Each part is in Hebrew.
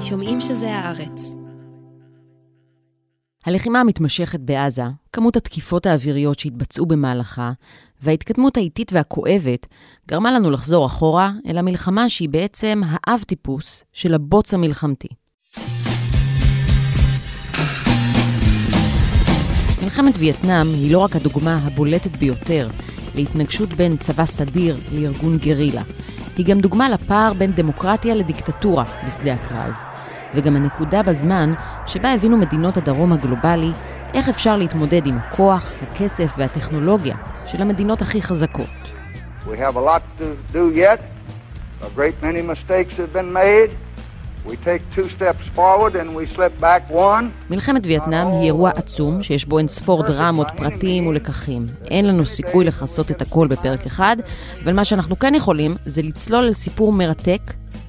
שומעים שזה הארץ. הלחימה המתמשכת בעזה, כמות התקיפות האוויריות שהתבצעו במהלכה, וההתקדמות האיטית והכואבת גרמה לנו לחזור אחורה אל המלחמה שהיא בעצם האב-טיפוס של הבוץ המלחמתי. מלחמת וייטנאם היא לא רק הדוגמה הבולטת ביותר להתנגשות בין צבא סדיר לארגון גרילה, היא גם דוגמה לפער בין דמוקרטיה לדיקטטורה בשדה הקרב, וגם הנקודה בזמן שבה הבינו מדינות הדרום הגלובלי איך אפשר להתמודד עם הכוח, הכסף והטכנולוגיה של המדינות הכי חזקות. We have a lot to do yet. A great many mistakes have been made. מלחמת וייטנאם היא אירוע עצום שיש בו אין ספור דרמות, פרטים ולקחים. אין לנו סיכוי לכסות את הכל בפרק אחד, אבל מה שאנחנו כן יכולים זה לצלול לסיפור מרתק,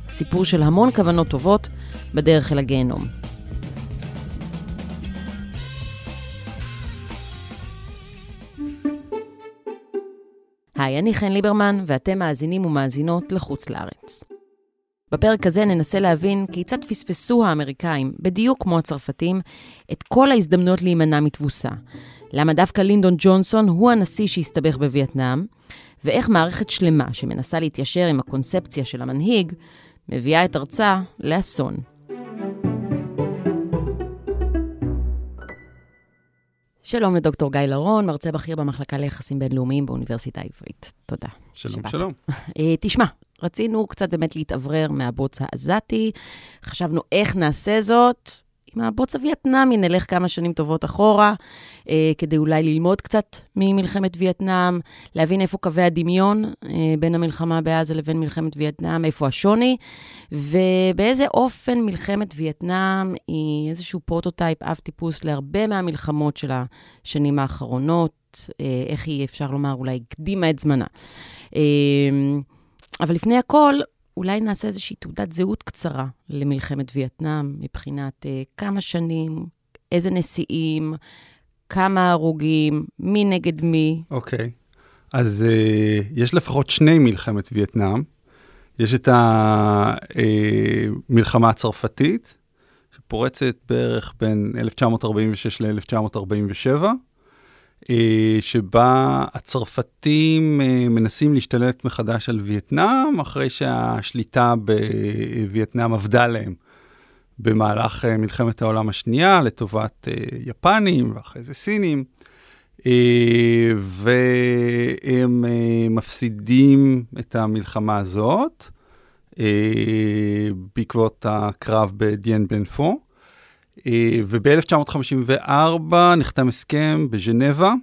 סיפור של המון כוונות טובות בדרך אל הגיהנום. היי, אני חן ליברמן, ואתם מאזינים ומאזינות לחוץ לארץ. בפרק הזה ננסה להבין כיצד פספסו האמריקאים, בדיוק כמו הצרפתים, את כל ההזדמנויות להימנע מתבוסה. למה דווקא לינדון ג'ונסון הוא הנשיא שהסתבך בווייטנאם, ואיך מערכת שלמה שמנסה להתיישר עם הקונספציה של המנהיג, מביאה את ארצה לאסון. שלום לדוקטור גיא לרון, מרצה בכיר במחלקה ליחסים בינלאומיים באוניברסיטה העברית. תודה. שלום, שבאת. שלום. אה, תשמע, רצינו קצת באמת להתאוורר מהבוץ העזתי, חשבנו איך נעשה זאת. עם הבוץ הווייטנאמי נלך כמה שנים טובות אחורה, אה, כדי אולי ללמוד קצת ממלחמת וייטנאם, להבין איפה קווי הדמיון אה, בין המלחמה בעזה לבין מלחמת וייטנאם, איפה השוני, ובאיזה אופן מלחמת וייטנאם היא איזשהו פרוטוטייפ, אב טיפוס להרבה מהמלחמות של השנים האחרונות, אה, איך היא, אפשר לומר, אולי הקדימה את זמנה. אה, אבל לפני הכל, אולי נעשה איזושהי תעודת זהות קצרה למלחמת וייטנאם, מבחינת uh, כמה שנים, איזה נשיאים, כמה הרוגים, מי נגד מי. אוקיי. אז uh, יש לפחות שני מלחמת וייטנאם. יש את המלחמה הצרפתית, שפורצת בערך בין 1946 ל-1947, אה, שבה הצרפתים אה, מנסים להשתלט מחדש על וייטנאם, אחרי שהשליטה בווייטנאם עבדה להם במהלך אה, מלחמת העולם השנייה, לטובת יפנים ואחרי זה סינים. והם מפסידים את המלחמה הזאת בעקבות הקרב בדיאן בן פו. וב-1954 נחתם הסכם בז'נבה,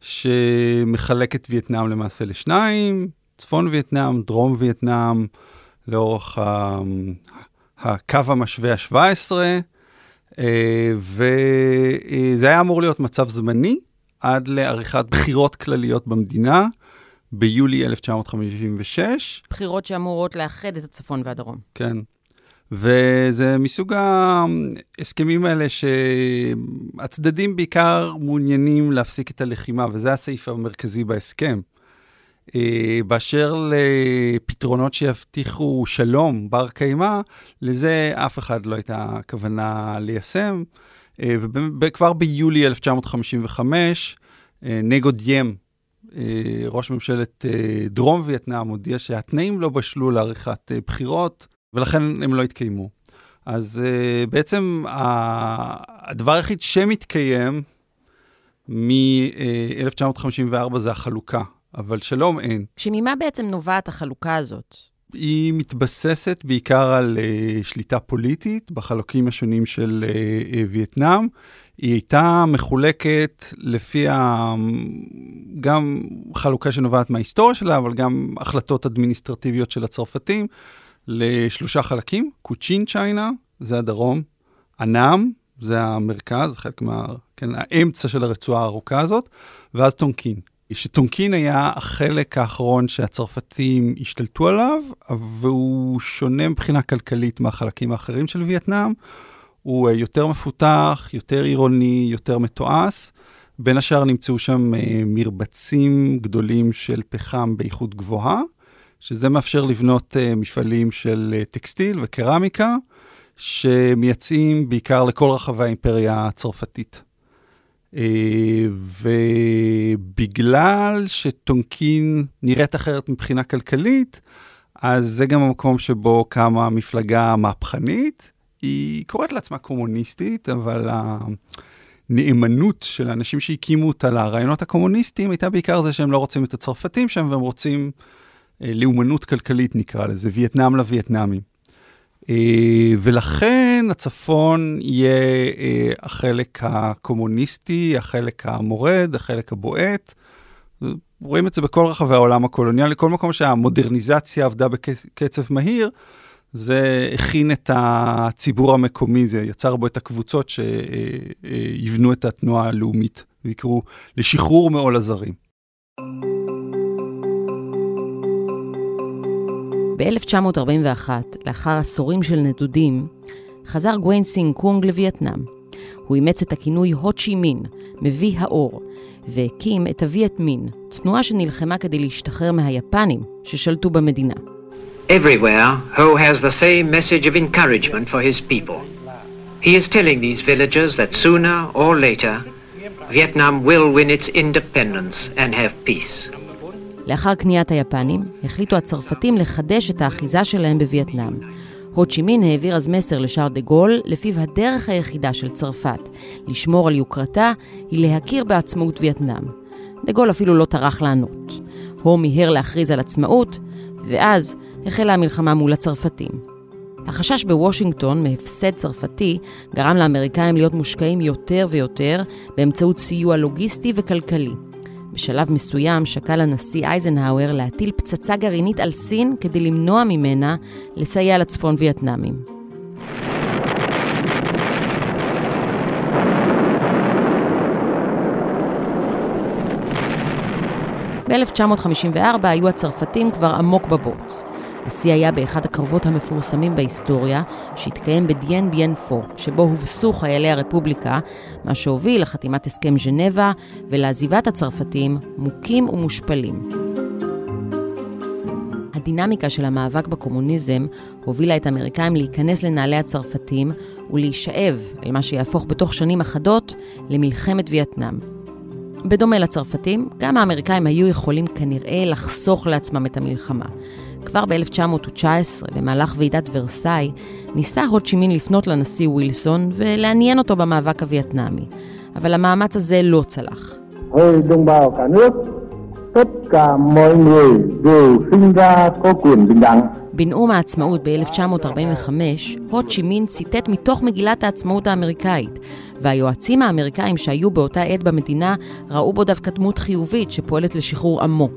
שמחלק את וייטנאם למעשה לשניים, צפון וייטנאם, דרום וייטנאם, לאורך ה... הקו המשווה ה-17, וזה היה אמור להיות מצב זמני עד לעריכת בחירות כלליות במדינה ביולי 1956. בחירות שאמורות לאחד את הצפון והדרום. כן. וזה מסוג ההסכמים האלה שהצדדים בעיקר מעוניינים להפסיק את הלחימה, וזה הסעיף המרכזי בהסכם. אה, באשר לפתרונות שיבטיחו שלום בר קיימא, לזה אף אחד לא הייתה כוונה ליישם. אה, וכבר ביולי 1955, אה, נגו דיאם, ראש ממשלת דרום וייטנאם, הודיע שהתנאים לא בשלו לעריכת בחירות. ולכן הם לא התקיימו. אז uh, בעצם הדבר היחיד שמתקיים מ-1954 זה החלוקה, אבל שלום אין. שממה בעצם נובעת החלוקה הזאת? היא מתבססת בעיקר על uh, שליטה פוליטית בחלקים השונים של uh, uh, וייטנאם. היא הייתה מחולקת לפי ה... גם חלוקה שנובעת מההיסטוריה שלה, אבל גם החלטות אדמיניסטרטיביות של הצרפתים. לשלושה חלקים, קוצ'ין צ'יינה, זה הדרום, אנאם, זה המרכז, חלק מה... כן, האמצע של הרצועה הארוכה הזאת, ואז טונקין. שטונקין היה החלק האחרון שהצרפתים השתלטו עליו, והוא שונה מבחינה כלכלית מהחלקים האחרים של וייטנאם. הוא יותר מפותח, יותר עירוני, יותר מתועש. בין השאר נמצאו שם אה, מרבצים גדולים של פחם באיכות גבוהה, שזה מאפשר לבנות uh, מפעלים של uh, טקסטיל וקרמיקה, שמייצאים בעיקר לכל רחבי האימפריה הצרפתית. אה, ובגלל שטונקין נראית אחרת מבחינה כלכלית, אז זה גם המקום שבו קמה מפלגה מהפכנית. היא קוראת לעצמה קומוניסטית, אבל הנאמנות של האנשים שהקימו אותה לרעיונות הקומוניסטיים הייתה בעיקר זה שהם לא רוצים את הצרפתים שם, והם רוצים אה, לאומנות כלכלית, נקרא לזה, וייטנאם לווייטנאמים. אה, ולכן הצפון יהיה אה, החלק הקומוניסטי, החלק המורד, החלק הבועט. רואים את זה בכל רחבי העולם הקולוניאלי, כל מקום שהמודרניזציה עבדה בקצב מהיר, זה הכין את הציבור המקומי, זה יצר בו את הקבוצות שיבנו את התנועה הלאומית ויקראו לשחרור מעול הזרים. ב-1941, לאחר עשורים של נדודים, חזר גוויין סינג קונג לווייטנאם. הוא אימץ את הכינוי הו צ'י מין, מביא האור, והקים את הווייט מין, תנועה שנלחמה כדי להשתחרר מהיפנים ששלטו במדינה. Everywhere, Ho has the same message of encouragement for his people. He is telling these villagers that sooner or later, Vietnam will win its independence and have peace. לאחר כניעת היפנים, החליטו הצרפתים לחדש את האחיזה שלהם בווייטנאם. הו צ'י מין העביר אז מסר לשאר דה גול, לפיו הדרך היחידה של צרפת לשמור על יוקרתה היא להכיר בעצמאות וייטנאם. דה גול אפילו לא טרח לענות. הו מיהר להכריז על עצמאות, ואז החלה המלחמה מול הצרפתים. החשש בוושינגטון מהפסד צרפתי גרם לאמריקאים להיות מושקעים יותר ויותר באמצעות סיוע לוגיסטי וכלכלי. בשלב מסוים שקל הנשיא אייזנהאואר להטיל פצצה גרעינית על סין כדי למנוע ממנה לסייע לצפון וייטנאמים. ב-1954 היו הצרפתים כבר עמוק בבוץ. השיא היה באחד הקרבות המפורסמים בהיסטוריה, שהתקיים בדיאן ביאן פו, שבו הובסו חיילי הרפובליקה, מה שהוביל לחתימת הסכם ז'נבה ולעזיבת הצרפתים מוכים ומושפלים. הדינמיקה של המאבק בקומוניזם הובילה את האמריקאים להיכנס לנעלי הצרפתים ולהישאב אל מה שיהפוך בתוך שנים אחדות למלחמת וייטנאם. בדומה לצרפתים, גם האמריקאים היו יכולים כנראה לחסוך לעצמם את המלחמה. כבר ב-1919, במהלך ועידת ורסאי, ניסה הוצ'ימין לפנות לנשיא ווילסון ולעניין אותו במאבק הווייטנאמי, אבל המאמץ הזה לא צלח. בנאום העצמאות ב-1945, הו צ'י מין ציטט מתוך מגילת העצמאות האמריקאית, והיועצים האמריקאים שהיו באותה עת במדינה ראו בו דווקא דמות חיובית שפועלת לשחרור עמו,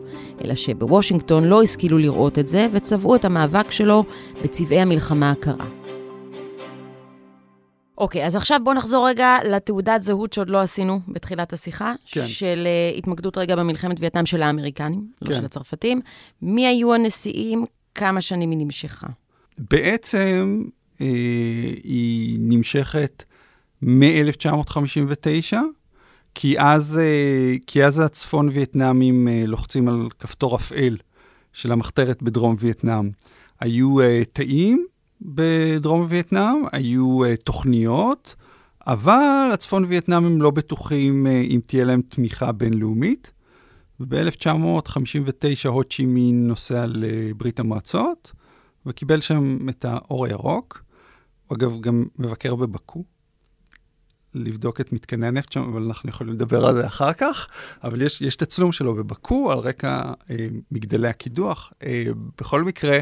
אלא שבוושינגטון לא השכילו לראות את זה וצבעו את המאבק שלו בצבעי המלחמה הקרה. אוקיי, okay, אז עכשיו בואו נחזור רגע לתעודת זהות שעוד לא עשינו בתחילת השיחה, כן. של uh, התמקדות רגע במלחמת וייטנאם של האמריקנים, לא כן. לא של הצרפתים. מי היו הנשיאים? כמה שנים היא נמשכה? בעצם אה, היא נמשכת מ-1959, כי אז, אה, כי אז הצפון וייטנאמים אה, לוחצים על כפתור אפל של המחתרת בדרום וייטנאם. היו אה, תאים בדרום וייטנאם, היו תוכניות, אבל הצפון וייטנאמים לא בטוחים אם תהיה להם תמיכה בינלאומית. וב-1959 הו צ'י מין נוסע לברית המועצות, וקיבל שם את האור הירוק. הוא אגב גם מבקר בבקו, לבדוק את מתקני הנפט שם, אבל אנחנו יכולים לדבר על זה אחר כך. אבל יש, יש תצלום שלו בבקו על רקע אה, מגדלי הקידוח. אה, בכל מקרה,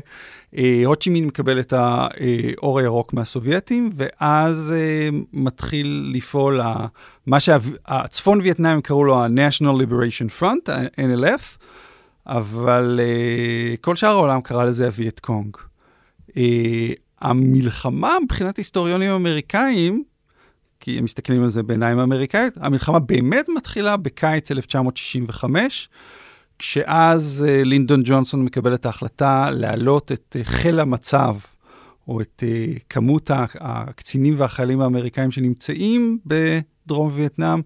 אה, הוצ'ימין מקבל את האור הירוק מהסובייטים, ואז אה, מתחיל לפעול ה, מה שהצפון וייטנאם קראו לו ה-National Liberation Front, ה-NLF, אבל אה, כל שאר העולם קרא לזה הווייט קונג. אה, המלחמה מבחינת היסטוריונים אמריקאים, כי הם מסתכלים על זה בעיניים אמריקאיות. המלחמה באמת מתחילה בקיץ 1965, כשאז uh, לינדון ג'ונסון מקבל את ההחלטה להעלות את uh, חיל המצב, או את uh, כמות הקצינים והחיילים האמריקאים שנמצאים בדרום וייטנאם,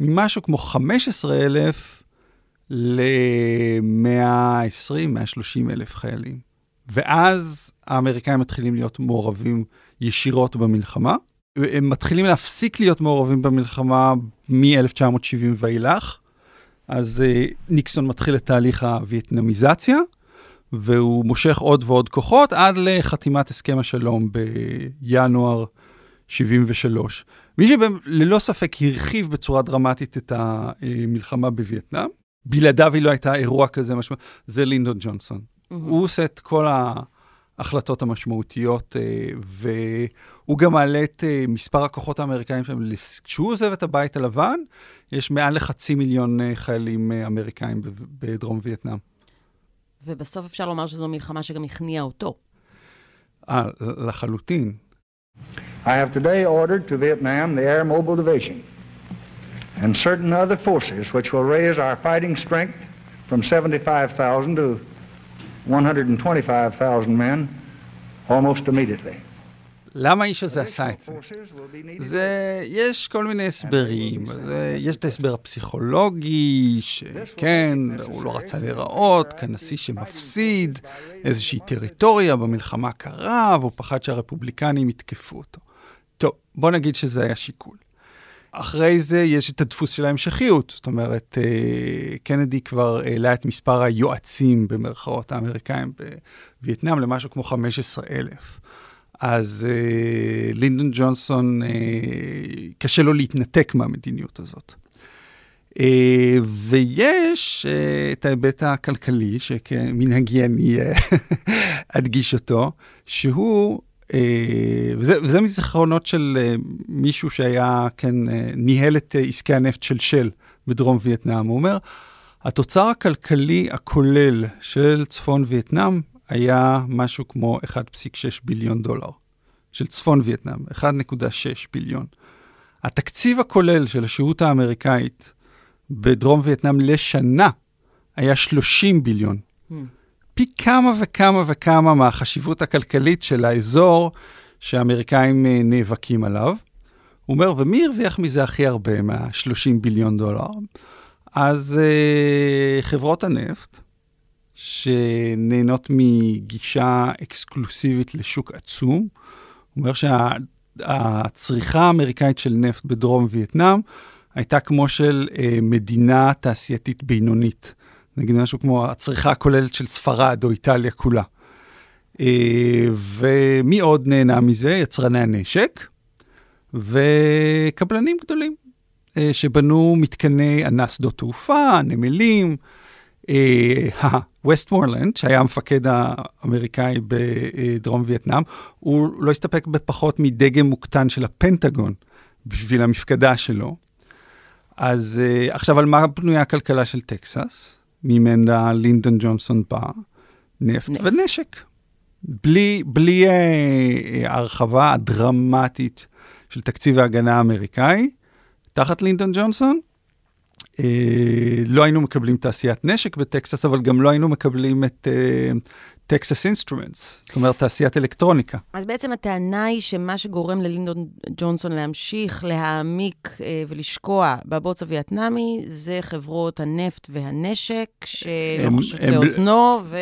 ממשהו כמו 15,000 ל-120-130 אלף חיילים. ואז האמריקאים מתחילים להיות מעורבים ישירות במלחמה. הם מתחילים להפסיק להיות מעורבים במלחמה מ-1970 ואילך. אז uh, ניקסון מתחיל את תהליך הווייטנמיזציה, והוא מושך עוד ועוד כוחות עד לחתימת הסכם השלום בינואר 73. מי שללא ספק הרחיב בצורה דרמטית את המלחמה בווייטנאם, בלעדיו היא לא הייתה אירוע כזה משמעותי, זה לינדון ג'ונסון. Mm-hmm. הוא עושה את כל ההחלטות המשמעותיות, אה, והוא גם מעלה את אה, מספר הכוחות האמריקאים שם. כשהוא עוזב את הבית הלבן, יש מעל לחצי מיליון אה, חיילים אמריקאים בדרום וייטנאם. ובסוף אפשר לומר שזו מלחמה שגם הכניעה אותו. אה, לחלוטין. I have today ordered to Vietnam the Air Mobile Division and certain other forces which will raise our fighting strength from 75,000 to 125,000 men almost immediately. למה האיש הזה עשה את זה? זה, יש כל מיני הסברים. זה, יש את ההסבר הפסיכולוגי, שכן, הוא לא רצה להיראות כנשיא שמפסיד איזושהי טריטוריה במלחמה קרה, והוא פחד שהרפובליקנים יתקפו אותו. טוב, בוא נגיד שזה היה שיקול. אחרי זה יש את הדפוס של ההמשכיות, זאת אומרת, אה, קנדי כבר העלה את מספר היועצים במרכאות האמריקאים בווייטנאם למשהו כמו 15 אלף. אז אה, לינדון ג'ונסון, אה, קשה לו להתנתק מהמדיניות הזאת. אה, ויש אה, את ההיבט הכלכלי, שכמנהגי אני אה, אדגיש אותו, שהוא אה, וזה, וזה מזיכרונות של אה, מישהו שהיה, כן, אה, ניהל את עסקי הנפט של של בדרום וייטנאם. הוא אומר, התוצר הכלכלי הכולל של צפון וייטנאם היה משהו כמו 1.6 ביליון דולר. של צפון וייטנאם, 1.6 ביליון. התקציב הכולל של השהות האמריקאית בדרום וייטנאם לשנה היה 30 ביליון. Mm. פי כמה וכמה וכמה מהחשיבות הכלכלית של האזור שהאמריקאים אה, נאבקים עליו. הוא אומר, ומי הרוויח מזה הכי הרבה, מה-30 ביליון דולר? אז uh, חברות הנפט, שנהנות מגישה אקסקלוסיבית לשוק עצום. הוא אומר שהצריכה שה, האמריקאית של נפט בדרום וייטנאם הייתה כמו של uh, מדינה תעשייתית בינונית. נגיד משהו כמו הצריכה הכוללת של ספרד או איטליה כולה. אה, ומי עוד נהנה מזה? יצרני הנשק וקבלנים גדולים אה, שבנו מתקני ענס שדות תעופה, נמלים. ווסטמורלנד, אה, שהיה המפקד האמריקאי בדרום וייטנאם, הוא לא הסתפק בפחות מדגם מוקטן של הפנטגון בשביל המפקדה שלו. אז עכשיו, על מה בנויה הכלכלה של טקסס? ממנה לינדון ג'ונסון בא, נפט. ונשק. בלי, בלי אה, אה, ההרחבה הדרמטית של תקציב ההגנה האמריקאי, תחת לינדון ג'ונסון, אה, לא היינו מקבלים תעשיית נשק בטקסס, אבל גם לא היינו מקבלים את אה, Texas Instruments, זאת אומרת, תעשיית אלקטרוניקה. אז בעצם הטענה היא שמה שגורם ללינדון ג'ונסון להמשיך להעמיק אה, ולשקוע בבוץ הווייטנאמי, זה חברות הנפט והנשק, שלוחשות לאוזנו, ו...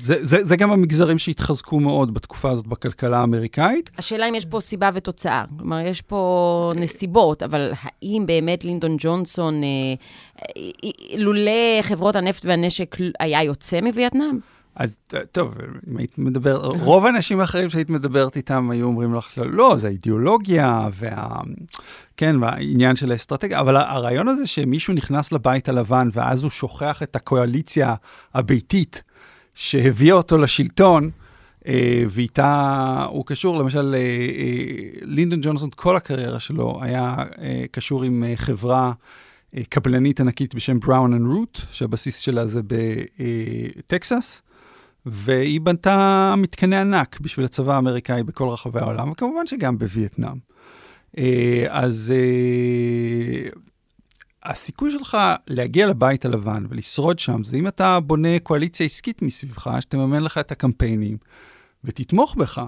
זה, זה, זה גם המגזרים שהתחזקו מאוד בתקופה הזאת בכלכלה האמריקאית. השאלה אם יש פה סיבה ותוצאה. כלומר, יש פה נסיבות, אבל האם באמת לינדון ג'ונסון, אה, אה, לולא חברות הנפט והנשק היה יוצא מווייטנאם? אז טוב, אם היית מדבר, רוב האנשים האחרים שהיית מדברת איתם היו אומרים לך, לא, זה האידיאולוגיה וה... כן, והעניין של האסטרטגיה, אבל הרעיון הזה שמישהו נכנס לבית הלבן ואז הוא שוכח את הקואליציה הביתית שהביאה אותו לשלטון, אה, ואיתה הוא קשור, למשל, אה, אה, לינדון ג'ונסון, כל הקריירה שלו היה קשור עם חברה קבלנית ענקית בשם בראון אנד רוט, שהבסיס שלה זה בטקסס. אה, והיא בנתה מתקני ענק בשביל הצבא האמריקאי בכל רחבי העולם, וכמובן שגם בווייטנאם. אה, אז אה, הסיכוי שלך להגיע לבית הלבן ולשרוד שם, זה אם אתה בונה קואליציה עסקית מסביבך, שתממן לך את הקמפיינים ותתמוך בך.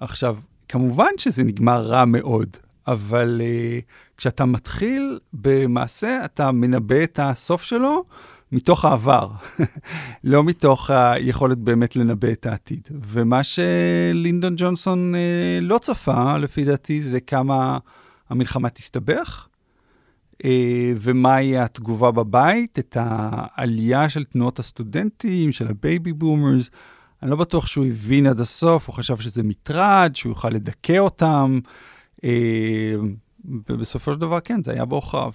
עכשיו, כמובן שזה נגמר רע מאוד, אבל uh, כשאתה מתחיל במעשה, אתה מנבא את הסוף שלו, מתוך העבר, לא מתוך היכולת באמת לנבא את העתיד. ומה שלינדון ג'ונסון אה, לא צפה, לפי דעתי, זה כמה המלחמה תסתבך, אה, ומה יהיה התגובה בבית, את העלייה של תנועות הסטודנטים, של ה baby boomers. אני לא בטוח שהוא הבין עד הסוף, הוא חשב שזה מטרד, שהוא יוכל לדכא אותם, אה, ובסופו של דבר, כן, זה היה בעוכריו.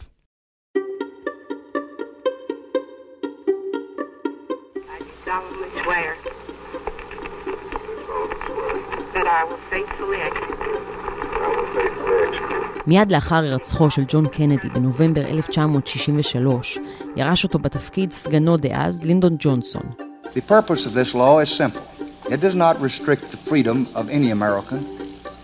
מיד לאחר הירצחו של ג'ון קנדי בנובמבר 1963, ירש אותו בתפקיד סגנו דאז, לינדון ג'ונסון. The purpose of this law is simple. It does not restrict the freedom of any American,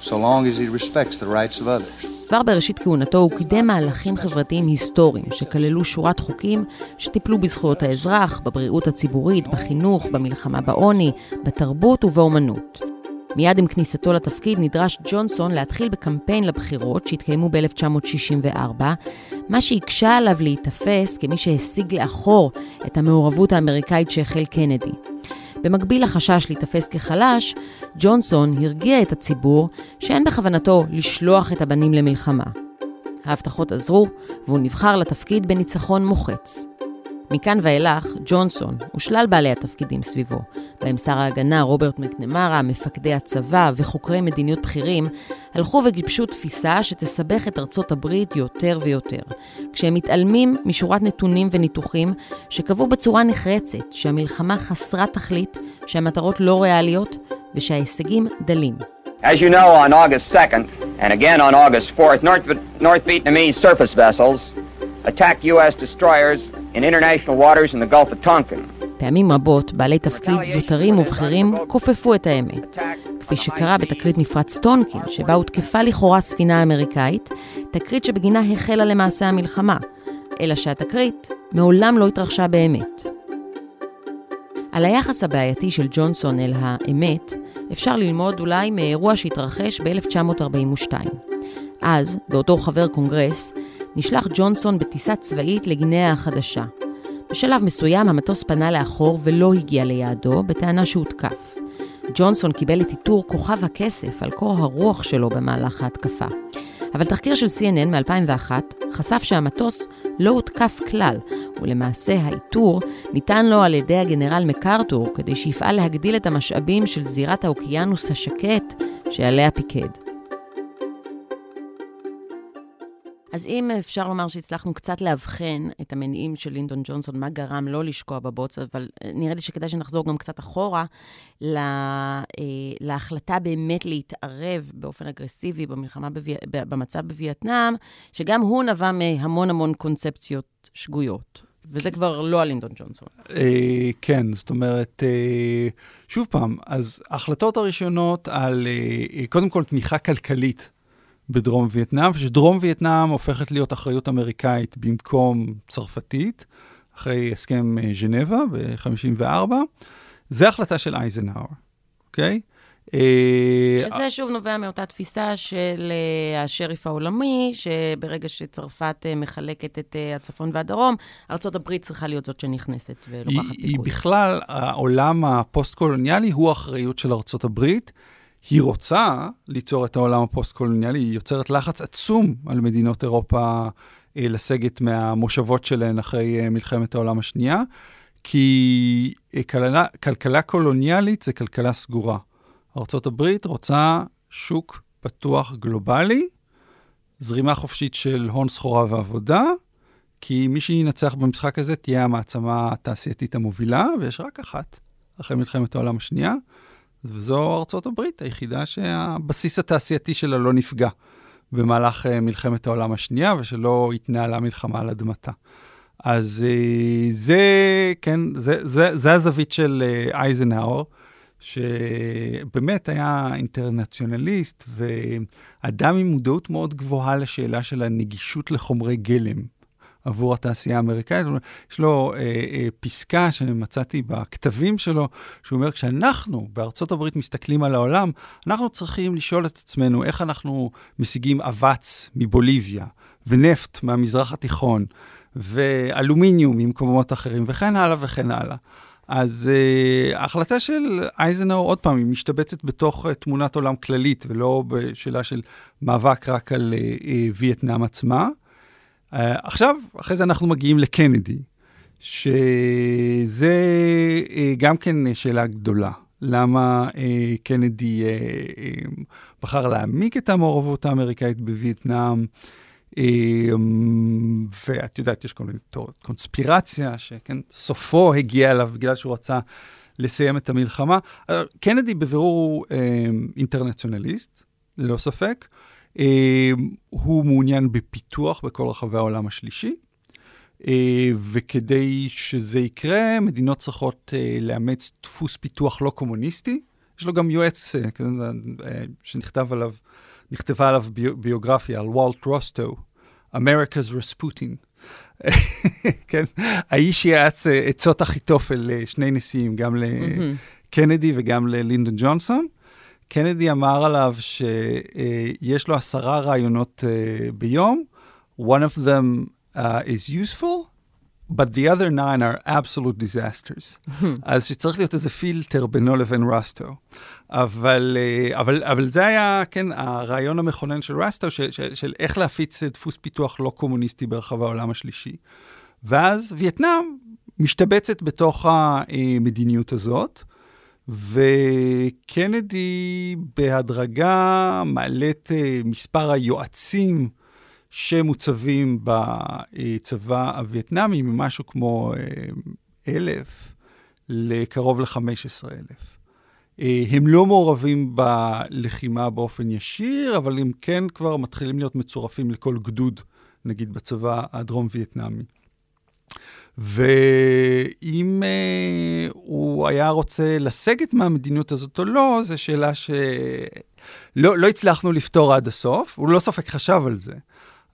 so long as he respects the rights of others. כבר בראשית כהונתו הוא קידם מהלכים חברתיים היסטוריים שכללו שורת חוקים שטיפלו בזכויות האזרח, בבריאות הציבורית, בחינוך, במלחמה בעוני, בתרבות ובאומנות. מיד עם כניסתו לתפקיד נדרש ג'ונסון להתחיל בקמפיין לבחירות שהתקיימו ב-1964, מה שהקשה עליו להיתפס כמי שהשיג לאחור את המעורבות האמריקאית שהחל קנדי. במקביל לחשש להיתפס כחלש, ג'ונסון הרגיע את הציבור שאין בכוונתו לשלוח את הבנים למלחמה. ההבטחות עזרו, והוא נבחר לתפקיד בניצחון מוחץ. מכאן ואילך, ג'ונסון ושלל בעלי התפקידים סביבו, בהם שר ההגנה רוברט מקנמרה, מפקדי הצבא וחוקרי מדיניות בכירים, הלכו וגיבשו תפיסה שתסבך את ארצות הברית יותר ויותר, כשהם מתעלמים משורת נתונים וניתוחים שקבעו בצורה נחרצת שהמלחמה חסרת תכלית, שהמטרות לא ריאליות ושההישגים דלים. As you know, on August 2nd, and again on August 4th, North, North Vietnamese surface vessels attacked U.S. destroyers פעמים רבות בעלי תפקיד זוטרים ובכירים כופפו את האמת, כפי שקרה בתקרית מפרץ טונקין, שבה הותקפה לכאורה ספינה אמריקאית, תקרית שבגינה החלה למעשה המלחמה, אלא שהתקרית מעולם לא התרחשה באמת. על היחס הבעייתי של ג'ונסון אל האמת, אפשר ללמוד אולי מאירוע שהתרחש ב-1942. אז, באותו חבר קונגרס, נשלח ג'ונסון בטיסה צבאית לגינאה החדשה. בשלב מסוים המטוס פנה לאחור ולא הגיע ליעדו, בטענה שהותקף. ג'ונסון קיבל את עיטור כוכב הכסף על קור הרוח שלו במהלך ההתקפה. אבל תחקיר של CNN מ-2001 חשף שהמטוס לא הותקף כלל, ולמעשה העיטור ניתן לו על ידי הגנרל מקארתור כדי שיפעל להגדיל את המשאבים של זירת האוקיינוס השקט שעליה פיקד. אז אם אפשר לומר שהצלחנו קצת לאבחן את המניעים של לינדון ג'ונסון, מה גרם לא לשקוע בבוץ, אבל אה, נראה לי שכדאי שנחזור גם קצת אחורה לה, אה, להחלטה באמת להתערב באופן אגרסיבי במלחמה, בוו... במצב בווייטנאם, שגם הוא נבע מהמון המון קונספציות שגויות. וזה כבר לא על לינדון ג'ונסון. אה, כן, זאת אומרת, שוב פעם, אז ההחלטות הראשונות על, קודם כל, תמיכה כלכלית בדרום וייטנאם, ושדרום וייטנאם הופכת להיות אחריות אמריקאית במקום צרפתית, אחרי הסכם אה, ז'נבה ב-54. זה החלטה של אייזנהאואר, אוקיי? אה, שזה שוב נובע מאותה תפיסה של אה, השריף העולמי, שברגע שצרפת מחלקת את הצפון והדרום, ארה"ב צריכה להיות זאת שנכנסת ולוקחת פיקוד. היא בכלל, העולם הפוסט-קולוניאלי הוא אחריות של ארה"ב. היא רוצה ליצור את העולם הפוסט-קולוניאלי, היא יוצרת לחץ עצום על מדינות אירופה אה, לסגת מהמושבות שלהן אחרי אה, מלחמת העולם השנייה, כי אה, כלכלה, כלכלה קולוניאלית זה כלכלה סגורה. ארה"ב רוצה שוק פתוח גלובלי, זרימה חופשית של הון סחורה ועבודה, כי מי שינצח במשחק הזה תהיה המעצמה התעשייתית המובילה, ויש רק אחת אחרי מלחמת העולם השנייה. וזו ארצות הברית היחידה שהבסיס התעשייתי שלה לא נפגע במהלך uh, מלחמת העולם השנייה, ושלא התנהלה מלחמה על אדמתה. אז uh, זה, כן, זה, זה, זה הזווית של uh, אייזנהאואר, שבאמת היה אינטרנציונליסט ואדם עם מודעות מאוד גבוהה לשאלה של הנגישות לחומרי גלם. עבור התעשייה האמריקאית. יש לו אה, אה, פסקה שמצאתי בכתבים שלו, שהוא אומר, כשאנחנו בארצות הברית מסתכלים על העולם, אנחנו צריכים לשאול את עצמנו איך אנחנו משיגים אבץ מבוליביה ונפט מהמזרח התיכון. ואלומיניום ממקומות אחרים, וכן הלאה וכן הלאה. אז uh, ההחלטה של אייזנאו, עוד פעם, היא משתבצת בתוך uh, תמונת עולם כללית, ולא בשאלה של מאבק רק על uh, uh, וייטנאם עצמה. Uh, עכשיו, אחרי זה אנחנו מגיעים לקנדי, שזה uh, גם כן שאלה גדולה. למה uh, קנדי uh, uh, בחר להעמיק את המעורבות האמריקאית בווייטנאם? אמ, ואת יודעת, יש כל מיני תיאוריות קונספירציה, שכן, סופו הגיע אליו בגלל שהוא רצה לסיים את המלחמה. קנדי בבירור אמ, אינטרנציונליסט, ללא ספק. הוא מעוניין בפיתוח בכל רחבי העולם השלישי. וכדי שזה יקרה, מדינות צריכות לאמץ דפוס פיתוח לא קומוניסטי. יש לו גם יועץ אה, אה, שנכתב עליו נכתבה עליו ביוגרפיה על וולט רוסטו, America's Rasputin. כן, האיש יעץ אה, עצות אחיתופל לשני נשיאים, גם לקנדי וגם ללינדון ג'ונסון. קנדי אמר עליו שיש לו עשרה רעיונות uh, ביום, one of them uh, is useful, but the other nine are absolute disasters. אז שצריך להיות איזה פילטר בינו לבין רסטו. אבל, אה, אבל, אבל זה היה, כן, הרעיון המכונן של רסטו, של, של, של איך להפיץ דפוס פיתוח לא קומוניסטי ברחב העולם השלישי. ואז וייטנאם משתבצת בתוך המדיניות הזאת, וקנדי בהדרגה מעלה את אה, מספר היועצים שמוצבים בצבא הווייטנאמי ממשהו כמו אה, אלף לקרוב ל-15 אלף. אה, הם לא מעורבים בלחימה באופן ישיר, אבל הם כן כבר מתחילים להיות מצורפים לכל גדוד, נגיד בצבא הדרום-וייטנאמי. ואם אה, הוא היה רוצה לסגת מהמדיניות הזאת או לא, זו שאלה שלא לא הצלחנו לפתור עד הסוף. הוא לא ספק חשב על זה,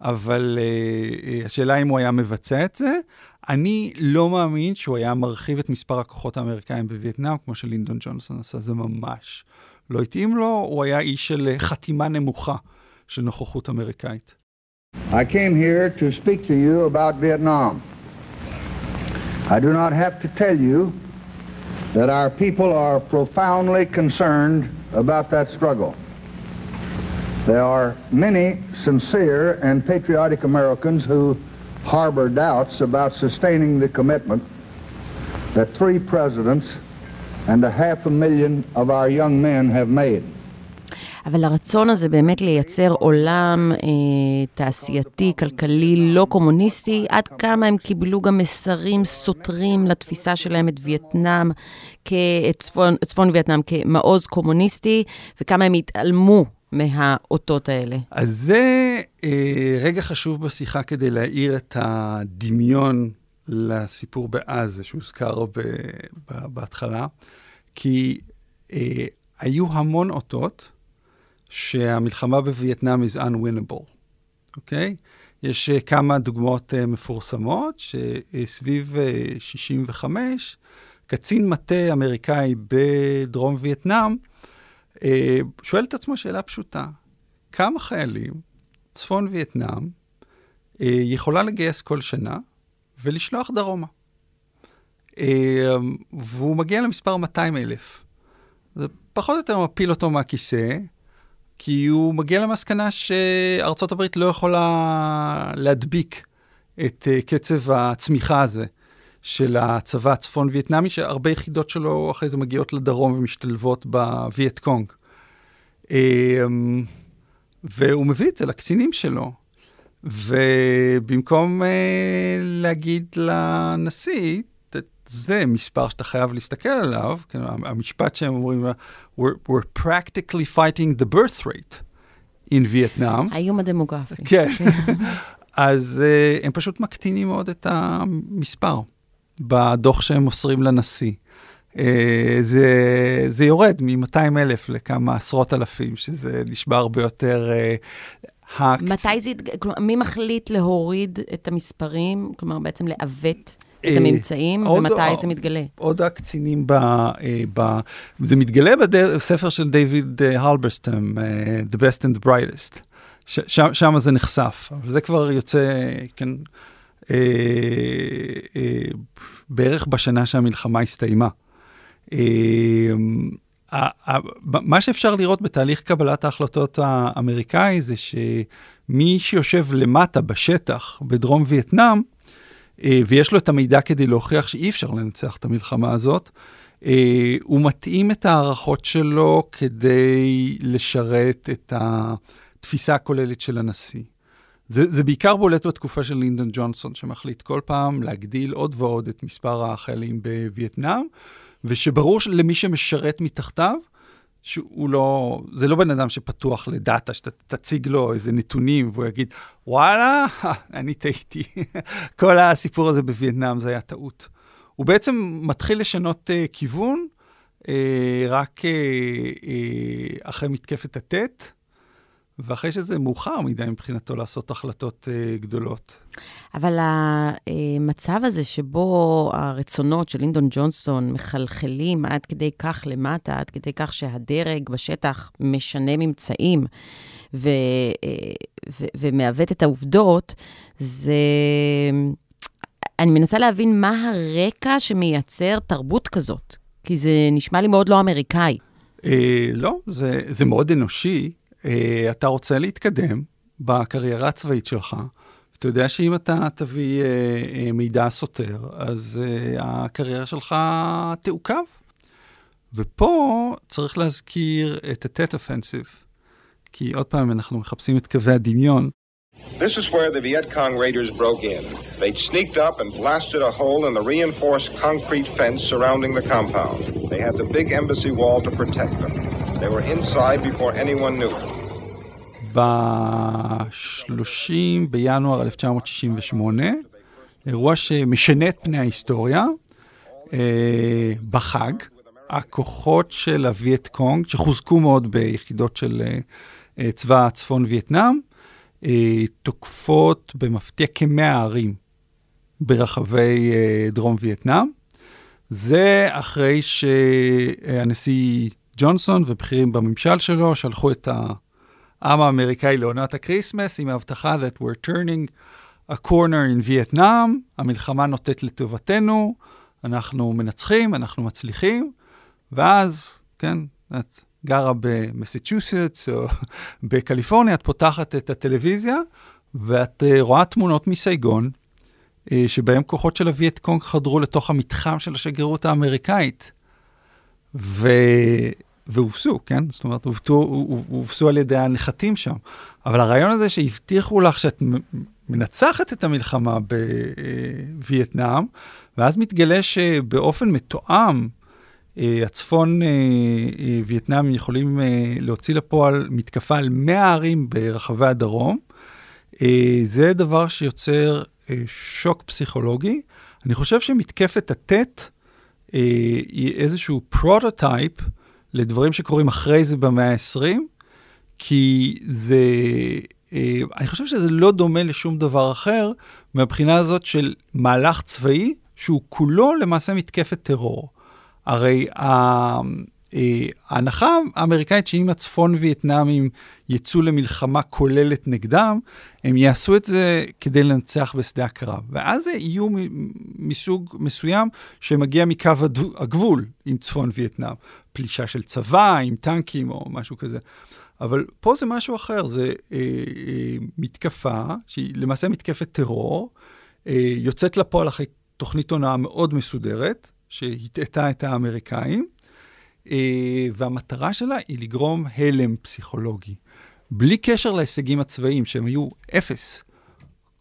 אבל אה, אה, השאלה אם הוא היה מבצע את זה. אני לא מאמין שהוא היה מרחיב את מספר הכוחות האמריקאים בווייטנאם, כמו שלינדון ג'ונסון עשה, זה ממש לא התאים לו, הוא היה איש של חתימה נמוכה של נוכחות אמריקאית. I came here to speak to you about Vietnam. I do not have to tell you that our people are profoundly concerned about that struggle. There are many sincere and patriotic Americans who harbor doubts about sustaining the commitment that three presidents and a half a million of our young men have made. אבל הרצון הזה באמת לייצר עולם אה, תעשייתי, כלכלי, לא קומוניסטי, עד כמה הם קיבלו גם מסרים סותרים לתפיסה שלהם את וייטנאם, את צפון, צפון וייטנאם כמעוז קומוניסטי, וכמה הם התעלמו מהאותות האלה. אז זה אה, רגע חשוב בשיחה כדי להאיר את הדמיון לסיפור בעזה שהוזכר ב, ב, בהתחלה, כי אה, היו המון אותות שהמלחמה בווייטנאם is unwinnable, אוקיי? יש uh, כמה דוגמאות uh, מפורסמות, שסביב uh, 65, קצין מטה אמריקאי בדרום וייטנאם אה, שואל את עצמו שאלה פשוטה, כמה חיילים צפון וייטנאם אה, יכולה לגייס כל שנה ולשלוח דרומה? אה, והוא מגיע למספר 200 אלף. זה פחות או יותר מפיל אותו מהכיסא, כי הוא מגיע למסקנה שארצות הברית לא יכולה להדביק את קצב הצמיחה הזה של הצבא הצפון-וייטנאמי, שהרבה יחידות שלו אחרי זה מגיעות לדרום ומשתלבות בווייט קונג. אמ, והוא מביא את זה לקצינים שלו. ובמקום uh, להגיד לנשיא, זה מספר שאתה חייב להסתכל עליו, כן, המשפט שהם אומרים, we're, we're practically fighting the birth rate in Vietnam. האיום הדמוגרפי. כן. אז uh, הם פשוט מקטינים מאוד את המספר. בדוח שהם מוסרים לנשיא. אה, זה, זה יורד מ-200 אלף לכמה עשרות אלפים, שזה נשמע הרבה יותר... אה, מתי זה, כלומר, מי מחליט להוריד את המספרים, כלומר בעצם לעוות את אה, הממצאים, ומתי זה מתגלה? עוד הקצינים ב... ב זה מתגלה בספר של דיוויד הלברסטם, The Best and the Brightest. שם זה נחשף, אבל זה כבר יוצא, כן, אה, אה, בערך בשנה שהמלחמה הסתיימה. אה, מה שאפשר לראות בתהליך קבלת ההחלטות האמריקאי זה שמי שיושב למטה בשטח בדרום וייטנאם, אה, ויש לו את המידע כדי להוכיח שאי אפשר לנצח את המלחמה הזאת, אה, הוא מתאים את ההערכות שלו כדי לשרת את התפיסה הכוללת של הנשיא. זה, זה בעיקר בולט בתקופה של לינדון ג'ונסון, שמחליט כל פעם להגדיל עוד ועוד את מספר החיילים בווייטנאם, ושברור למי שמשרת מתחתיו, שהוא לא, זה לא בן אדם שפתוח לדאטה, שתציג לו איזה נתונים והוא יגיד, וואלה, אני טעיתי. כל הסיפור הזה בווייטנאם זה היה טעות. הוא בעצם מתחיל לשנות uh, כיוון uh, רק uh, uh, אחרי מתקפת הטט, ואחרי שזה מאוחר מדי מבחינתו לעשות החלטות uh, גדולות. אבל המצב הזה שבו הרצונות של לינדון ג'ונסון מחלחלים עד כדי כך למטה, עד כדי כך שהדרג בשטח משנה ממצאים ו, ו, ומעוות את העובדות, זה... אני מנסה להבין מה הרקע שמייצר תרבות כזאת, כי זה נשמע לי מאוד לא אמריקאי. אה, לא, זה, זה מאוד אנושי. אה, אתה רוצה להתקדם בקריירה הצבאית שלך, אתה יודע שאם אתה תביא אה, אה, מידע סותר, אז אה, הקריירה שלך תעוכב. ופה צריך להזכיר את ה-Tet Offensive, כי עוד פעם אנחנו מחפשים את קווי הדמיון. This is where the Viet Cong raiders broke in. They'd sneaked up and blasted a hole in the reinforced concrete fence surrounding the compound. They had the big embassy wall to protect them. They were inside before anyone knew it. ב-30 בינואר 1968, אירוע שמשנה את פני ההיסטוריה, אה, בחג, הכוחות של הווייט קונג, שחוזקו מאוד ביחידות של אה, צבא צפון וייטנאם, אה, תוקפות במפתיע כמאה ערים ברחבי דרום וייטנאם. זה אחרי שהנשיא ג'ונסון ובכירים בממשל שלו שלחו את העם האמריקאי לעונת הקריסמס עם ההבטחה that we're turning a corner in Vietnam, המלחמה נוטית לטובתנו, אנחנו מנצחים, אנחנו מצליחים, ואז, כן, את גרה במסצ'וסטס או בקליפורניה, את פותחת את הטלוויזיה ואת uh, רואה תמונות מסייגון, uh, שבהם כוחות של הווייט קונג חדרו לתוך המתחם של השגרירות האמריקאית. ו... והובסו, כן? זאת אומרת, הובסו על ידי הנחתים שם. אבל הרעיון הזה שהבטיחו לך שאת מנצחת את המלחמה בווייטנאם, ואז מתגלה שבאופן מתואם, אה, הצפון אה, אה, וייטנאם יכולים להוציא לפועל מתקפה על 100 ערים ברחבי הדרום. זה דבר שיוצר שוק פסיכולוגי. אני חושב שמתקפת הטט היא איזשהו prototype לדברים שקורים אחרי זה במאה ה-20, כי זה, אה, אני חושב שזה לא דומה לשום דבר אחר מהבחינה הזאת של מהלך צבאי שהוא כולו למעשה מתקפת טרור. הרי אה, ההנחה האמריקאית שאם הצפון וייטנאמים יצאו למלחמה כוללת נגדם, הם יעשו את זה כדי לנצח בשדה הקרב. ואז זה איום מסוג מסוים שמגיע מקו הגבול עם צפון וייטנאם. פלישה של צבא עם טנקים או משהו כזה. אבל פה זה משהו אחר, זה אה, אה, מתקפה, שהיא למעשה מתקפת טרור, אה, יוצאת לפועל אחרי תוכנית הונאה מאוד מסודרת, שהטעתה את האמריקאים, אה, והמטרה שלה היא לגרום הלם פסיכולוגי. בלי קשר להישגים הצבאיים, שהם היו אפס.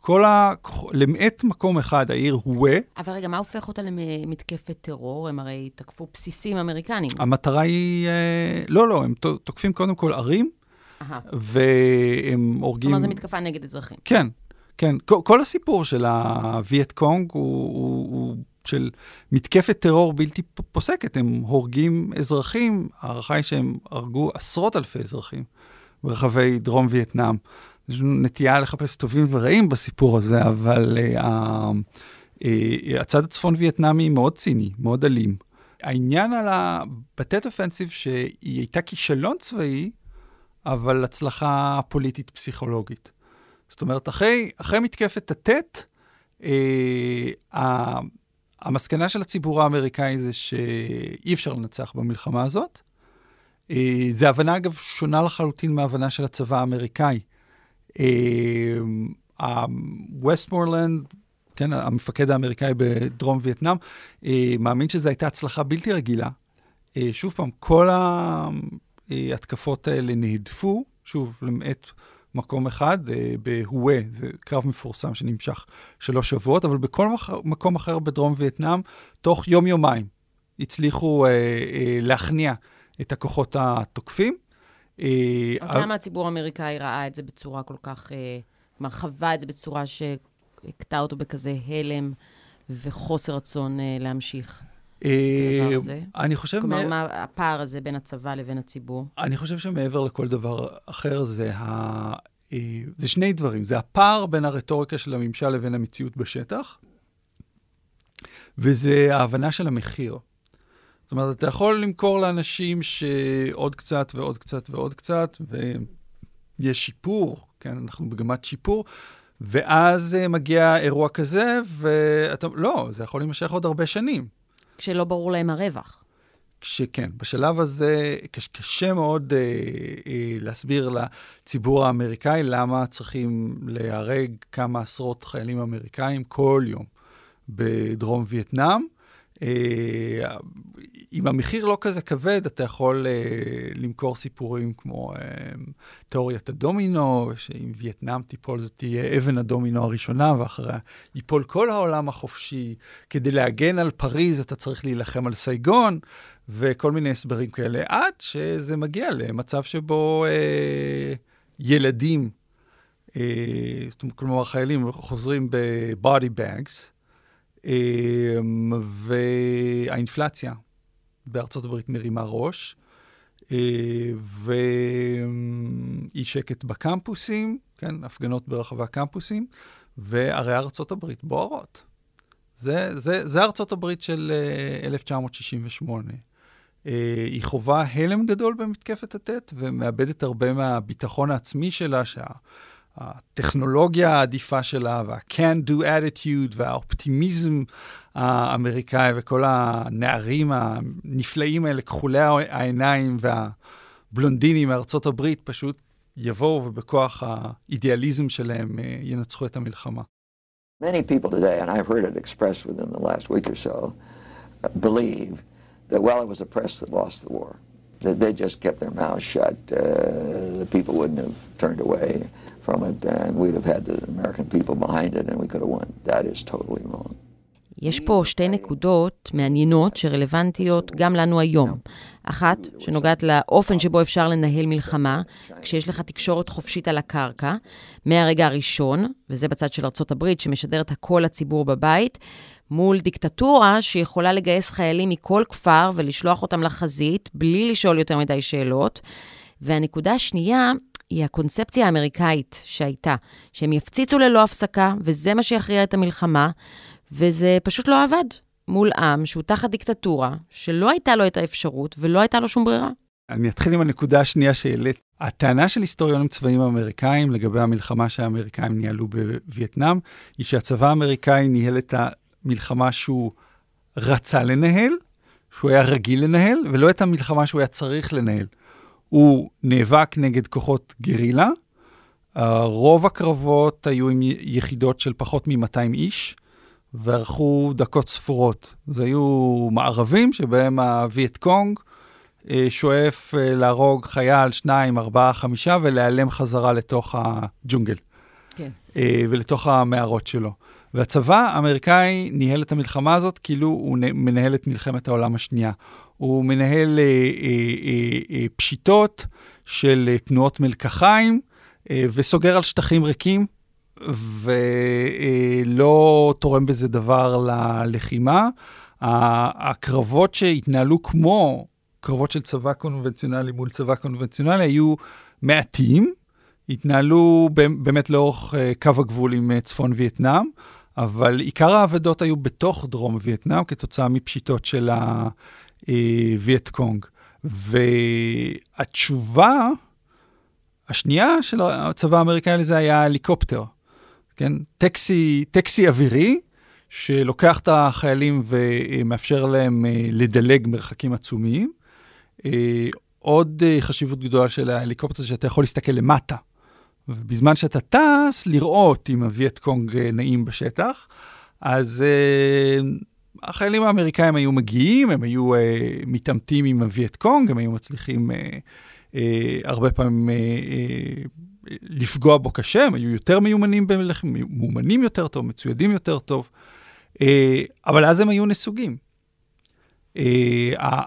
כל ה... למעט מקום אחד, העיר הווה. אבל רגע, מה הופך אותה למתקפת טרור? הם הרי תקפו בסיסים אמריקניים. המטרה היא... אה, לא, לא, הם תוקפים קודם כל ערים, והם הורגים... כלומר, זו מתקפה נגד אזרחים. כן, כן. כל, כל הסיפור של הווייט קונג הוא, הוא, הוא של מתקפת טרור בלתי פוסקת. הם הורגים אזרחים, ההערכה היא שהם הרגו עשרות אלפי אזרחים ברחבי דרום וייטנאם. יש לנו נטייה לחפש טובים ורעים בסיפור הזה, אבל uh, uh, הצד הצפון וייטנאמי מאוד ציני, מאוד אלים. העניין על הבטט אופנסיב, שהיא הייתה כישלון צבאי, אבל הצלחה פוליטית פסיכולוגית. זאת אומרת, אחרי, אחרי מתקפת הטט, אה, המסקנה של הציבור האמריקאי זה שאי אפשר לנצח במלחמה הזאת. אה, זו הבנה, אגב, שונה לחלוטין מההבנה של הצבא האמריקאי. ווסטמורלנד, כן, המפקד האמריקאי בדרום וייטנאם, מאמין שזו הייתה הצלחה בלתי רגילה. שוב פעם, כל ההתקפות האלה נהדפו, שוב, למעט מקום אחד, אה, בהווה, זה קרב מפורסם שנמשך שלוש שבועות, אבל בכל מקום אחר בדרום וייטנאם, תוך יום-יומיים הצליחו אה, אה, להכניע את הכוחות התוקפים. אה, אז למה הציבור האמריקאי ראה את זה בצורה כל כך, כלומר, חווה את זה בצורה שהכתה אותו בכזה הלם וחוסר רצון להמשיך? אה, אני חושב... כלומר, מה הפער הזה בין הצבא לבין הציבור? אני חושב שמעבר לכל דבר אחר, זה, ה... אה, זה שני דברים. זה הפער בין הרטוריקה של הממשל לבין המציאות בשטח, וזה ההבנה של המחיר. זאת אומרת, אתה יכול למכור לאנשים שעוד קצת ועוד קצת ועוד קצת, ויש שיפור, כן, אנחנו במגמת שיפור, ואז אה, מגיע אירוע כזה, ואתה, לא, זה יכול להימשך עוד הרבה שנים. כשלא ברור להם הרווח. שכן, בשלב הזה קשה מאוד אה, אה, להסביר לציבור האמריקאי למה צריכים להיהרג כמה עשרות חיילים אמריקאים כל יום בדרום וייטנאם. אה, אם המחיר לא כזה כבד, אתה יכול אה, למכור סיפורים כמו אה, תיאוריית הדומינו, שאם וייטנאם תיפול זאת תהיה אבן הדומינו הראשונה, ואחריה ייפול כל העולם החופשי. כדי להגן על פריז אתה צריך להילחם על סייגון, וכל מיני הסברים כאלה, עד שזה מגיע למצב שבו אה, ילדים, אה, כלומר, חיילים חוזרים ב-body bags, והאינפלציה בארצות הברית מרימה ראש, אה, ואי שקט בקמפוסים, כן, הפגנות ברחבי הקמפוסים, וערי ארצות הברית בוערות. זה, זה, זה ארצות הברית של 1968. אה, אה, היא חווה הלם גדול במתקפת הטט, ומאבדת הרבה מהביטחון העצמי שלה, שה... הטכנולוגיה העדיפה שלה, וה-can do attitude, והאופטימיזם האמריקאי, וכל הנערים הנפלאים האלה, כחולי העיניים והבלונדינים מארצות הברית, פשוט יבואו ובכוח האידיאליזם שלהם אה, ינצחו את המלחמה. Many people today, and I've heard it expressed within the last week or so, believe that, well, it was the press that lost the war. That they just kept their mouths shut. Uh, the people wouldn't have turned away. from it, and we'd have had the American people behind it, and we could have won. That is totally wrong. יש פה שתי נקודות מעניינות שרלוונטיות גם לנו היום. אחת, שנוגעת לאופן שבו אפשר לנהל מלחמה, כשיש לך תקשורת חופשית על הקרקע, מהרגע הראשון, וזה בצד של ארה"ב, שמשדרת הכל לציבור בבית, מול דיקטטורה שיכולה לגייס חיילים מכל כפר ולשלוח אותם לחזית, בלי לשאול יותר מדי שאלות. והנקודה השנייה היא הקונספציה האמריקאית שהייתה, שהם יפציצו ללא הפסקה, וזה מה שיכריע את המלחמה, וזה פשוט לא עבד מול עם שהוא תחת דיקטטורה, שלא הייתה לו את האפשרות ולא הייתה לו שום ברירה. אני אתחיל עם הנקודה השנייה שהעלית. הטענה של היסטוריונים צבאיים אמריקאים לגבי המלחמה שהאמריקאים ניהלו בווייטנאם, היא שהצבא האמריקאי ניהל את המלחמה שהוא רצה לנהל, שהוא היה רגיל לנהל, ולא את המלחמה שהוא היה צריך לנהל. הוא נאבק נגד כוחות גרילה. רוב הקרבות היו עם יחידות של פחות מ-200 איש, וארכו דקות ספורות. זה היו מערבים שבהם הווייט קונג uh, שואף uh, להרוג חייל, שניים, ארבעה, חמישה, ולהיעלם חזרה לתוך הג'ונגל. כן. Uh, ולתוך המערות שלו. והצבא האמריקאי ניהל את המלחמה הזאת כאילו הוא מנהל את מלחמת העולם השנייה. הוא מנהל אה, אה, אה, אה, פשיטות של אה, תנועות מלקחיים, אה, וסוגר על שטחים ריקים, ולא אה, תורם בזה דבר ללחימה. הקרבות שהתנהלו כמו קרבות של צבא קונבנציונלי מול צבא קונבנציונלי היו מעטים, התנהלו באמת לאורך אה, קו הגבול עם צפון וייטנאם, אבל עיקר האבדות היו בתוך דרום וייטנאם כתוצאה מפשיטות של ה... אה. והתשובה השנייה של הצבא האמריקאי לזה היה הליקופטר. כן? טקסי, טקסי אווירי, שלוקח את החיילים ומאפשר להם לדלג מרחקים עצומים. עוד חשיבות גדולה של ההליקופטר זה שאתה יכול להסתכל למטה. ובזמן שאתה טס, לראות אם הווייט קונג נעים בשטח. אז אה, החיילים האמריקאים היו מגיעים, הם היו אה, מתעמתים עם הווייט קונג, הם היו מצליחים אה, אה, הרבה פעמים אה, אה, לפגוע בו קשה, הם היו יותר מיומנים בלחימה, מאומנים יותר טוב, מצוידים יותר טוב, אה, אבל אז הם היו נסוגים. Uh,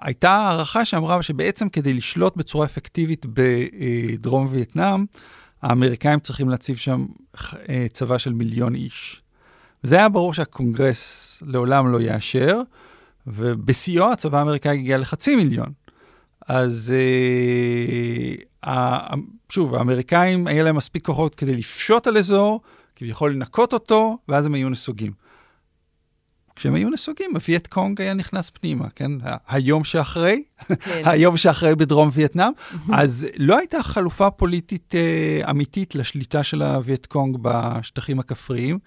הייתה הערכה שאמרה שבעצם כדי לשלוט בצורה אפקטיבית בדרום וייטנאם, האמריקאים צריכים להציב שם צבא של מיליון איש. זה היה ברור שהקונגרס לעולם לא יאשר, ובשיאו הצבא האמריקאי הגיע לחצי מיליון. אז אה, שוב, האמריקאים, היה להם מספיק כוחות כדי לפשוט על אזור, כביכול לנקות אותו, ואז הם היו נסוגים. כשהם היו נסוגים, הווייט קונג היה נכנס פנימה, כן? היום שאחרי, כן. היום שאחרי בדרום וייטנאם, אז לא הייתה חלופה פוליטית אה, אמיתית לשליטה של הווייט קונג בשטחים הכפריים.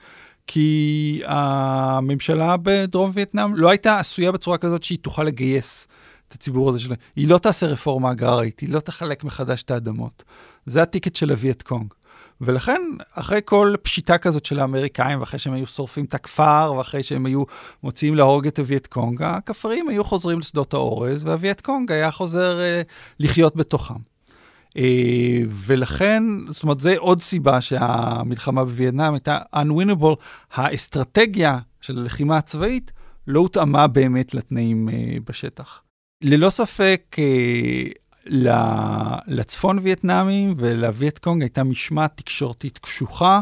כי הממשלה בדרום וייטנאם לא הייתה עשויה בצורה כזאת שהיא תוכל לגייס את הציבור הזה שלה. היא לא תעשה רפורמה אגררית, היא לא תחלק מחדש את האדמות. זה ה ticket של הווייט קונג. ולכן, אחרי כל פשיטה כזאת של האמריקאים, ואחרי שהם היו שורפים את הכפר, ואחרי שהם היו מוציאים להרוג את הווייט קונג, הכפרים היו חוזרים לשדות האורז, והווייט קונג היה חוזר אה, לחיות בתוכם. אה, ולכן, זאת אומרת, זה עוד סיבה שהמלחמה בווייטנאם הייתה unwinnable. האסטרטגיה של הלחימה הצבאית לא הותאמה באמת לתנאים אה, בשטח. ללא ספק, אה, לצפון וייטנאמים ולווייט קונג הייתה משמעת תקשורתית קשוחה.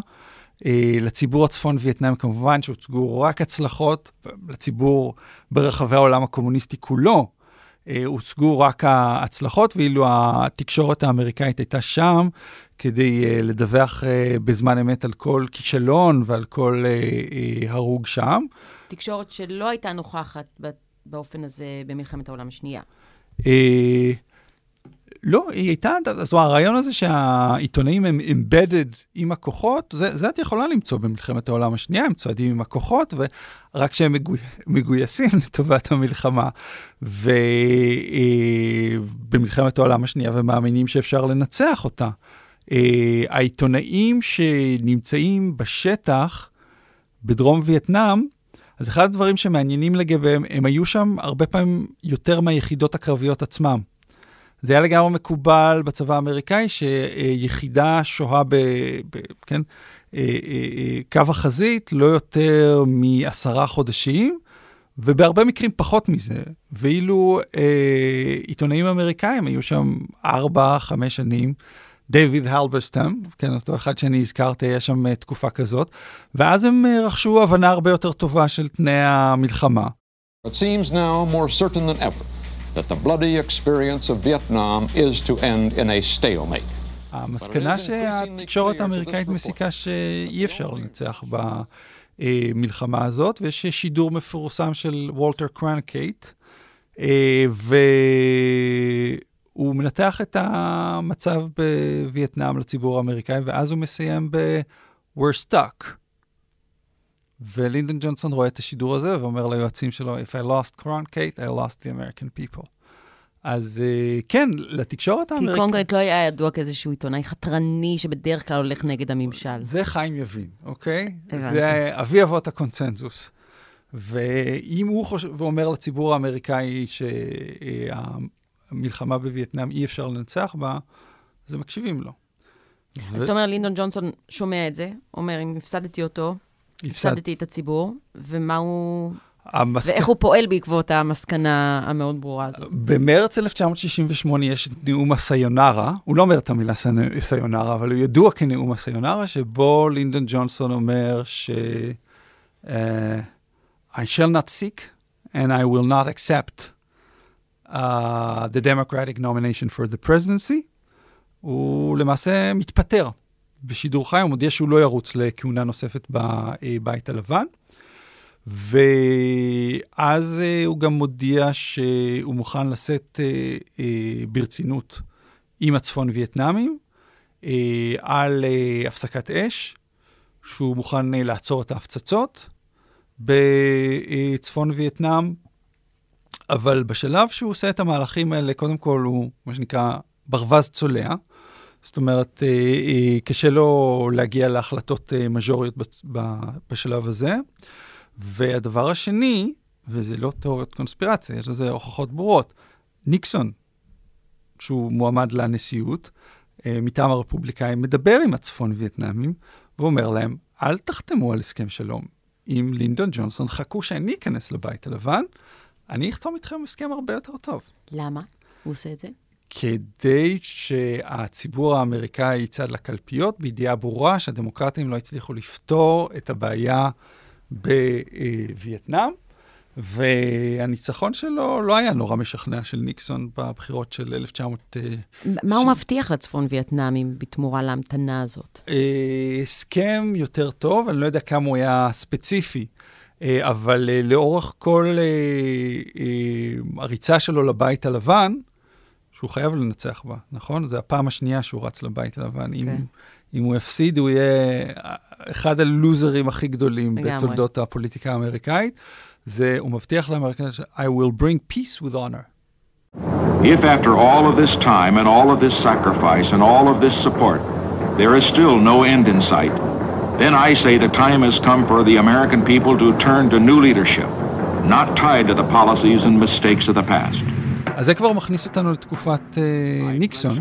לציבור הצפון וייטנאם כמובן שהוצגו רק הצלחות, לציבור ברחבי העולם הקומוניסטי כולו אה, הוצגו רק ההצלחות, ואילו התקשורת האמריקאית הייתה שם כדי אה, לדווח אה, בזמן אמת על כל כישלון ועל כל הרוג שם. תקשורת שלא הייתה נוכחת באופן הזה במלחמת העולם השנייה. לא, היא הייתה, זאת אומרת, הרעיון הזה שהעיתונאים הם embedded עם הכוחות, זה, זה את יכולה למצוא במלחמת העולם השנייה, הם צועדים עם הכוחות, ורק שהם מגו, מגויסים לטובת המלחמה, ובמלחמת אה, העולם השנייה, ומאמינים שאפשר לנצח אותה. אה, העיתונאים שנמצאים בשטח, בדרום וייטנאם, אז אחד הדברים שמעניינים לגביהם, הם היו שם הרבה פעמים יותר מהיחידות הקרביות עצמם. זה היה לגמרי מקובל בצבא האמריקאי, שיחידה שוהה ב... ב כן, אה, אה, אה, קו החזית לא יותר מעשרה חודשים, ובהרבה מקרים פחות מזה. ואילו אה, עיתונאים אמריקאים היו שם ארבע, חמש שנים. דייוויד הלברסטם, כן, אותו אחד שאני הזכרתי, היה שם תקופה כזאת, ואז הם רכשו הבנה הרבה יותר טובה של תנאי המלחמה. It seems now more certain than ever that the bloody experience of Vietnam is to end in a stalemate. המסקנה שהתקשורת האמריקאית מסיקה שאי אפשר לנצח במלחמה הזאת, ויש שידור מפורסם של וולטר קרנקייט, אה, והוא מנתח את המצב בווייטנאם לציבור האמריקאי, ואז הוא מסיים ב- we're stuck. ולינדון ג'ונסון רואה את השידור הזה ואומר ליועצים שלו, If I lost קרונקייט, I lost the American people. אז uh, כן, לתקשורת האמריקאית... כי קונגרט לא היה ידוע כאיזשהו עיתונאי חתרני שבדרך כלל הולך נגד הממשל. זה חיים יבין, אוקיי? זה אבי אבות הקונצנזוס. ואם הוא חושב, ואומר לציבור האמריקאי שהמלחמה בווייטנאם אי אפשר לנצח בה, אז הם מקשיבים לו. אז אתה אומר, לינדון ג'ונסון שומע את זה, אומר, אם הפסדתי אותו, הפסדתי את הציבור, ומה הוא... המסק... ואיך הוא פועל בעקבות המסקנה המאוד ברורה הזאת. במרץ 1968 יש את נאום הסיונרה, הוא לא אומר את המילה סיונרה, אבל הוא ידוע כנאום הסיונרה, שבו לינדון ג'ונסון אומר ש... Uh, I shall not seek and I will not accept uh, the Democratic nomination for the presidency. הוא למעשה מתפטר. בשידור חי, הוא מודיע שהוא לא ירוץ לכהונה נוספת בבית הלבן. ואז uh, הוא גם מודיע שהוא מוכן לשאת uh, ברצינות עם הצפון וייטנאמים על הפסקת אש, שהוא מוכן לעצור את ההפצצות בצפון וייטנאם, אבל בשלב שהוא עושה את המהלכים האלה, קודם כל הוא, מה שנקרא, ברווז צולע. זאת אומרת, קשה לו להגיע להחלטות מז'וריות בשלב הזה. והדבר השני, וזה לא תיאוריות קונספירציה, יש לזה הוכחות ברורות, ניקסון, שהוא מועמד לנשיאות, אה, מטעם הרפובליקאים, מדבר עם הצפון וייטנאמים, ואומר להם, אל תחתמו על הסכם שלום עם לינדון ג'ונסון, חכו שאני אכנס לבית הלבן, אני אחתום איתכם הסכם הרבה יותר טוב. למה הוא עושה את זה? כדי שהציבור האמריקאי יצעד לקלפיות בידיעה ברורה שהדמוקרטים לא הצליחו לפתור את הבעיה בווייטנאם, והניצחון שלו לא היה נורא משכנע של ניקסון בבחירות של 1900... מה הוא מבטיח לצפון וייטנאמים בתמורה להמתנה הזאת? אה, הסכם יותר טוב, אני לא יודע כמה הוא היה ספציפי, אה, אבל אה, לאורך כל הריצה שלו לבית הלבן, שהוא חייב לנצח בה, נכון? זו הפעם השנייה שהוא רץ לבית הלבן. Okay. אם, כן. אם הוא יפסיד, הוא יהיה אחד הלוזרים הכי גדולים לגמרי. בתולדות הפוליטיקה האמריקאית. זה, הוא מבטיח לאמריקאים, I will bring peace with honor. If after all of this time and all of this sacrifice and all of this support, there is still no end in sight, then I say the time has come for the American people to turn to new leadership, not tied to the policies and mistakes of the past. אז זה כבר מכניס אותנו לתקופת uh, ניקסון.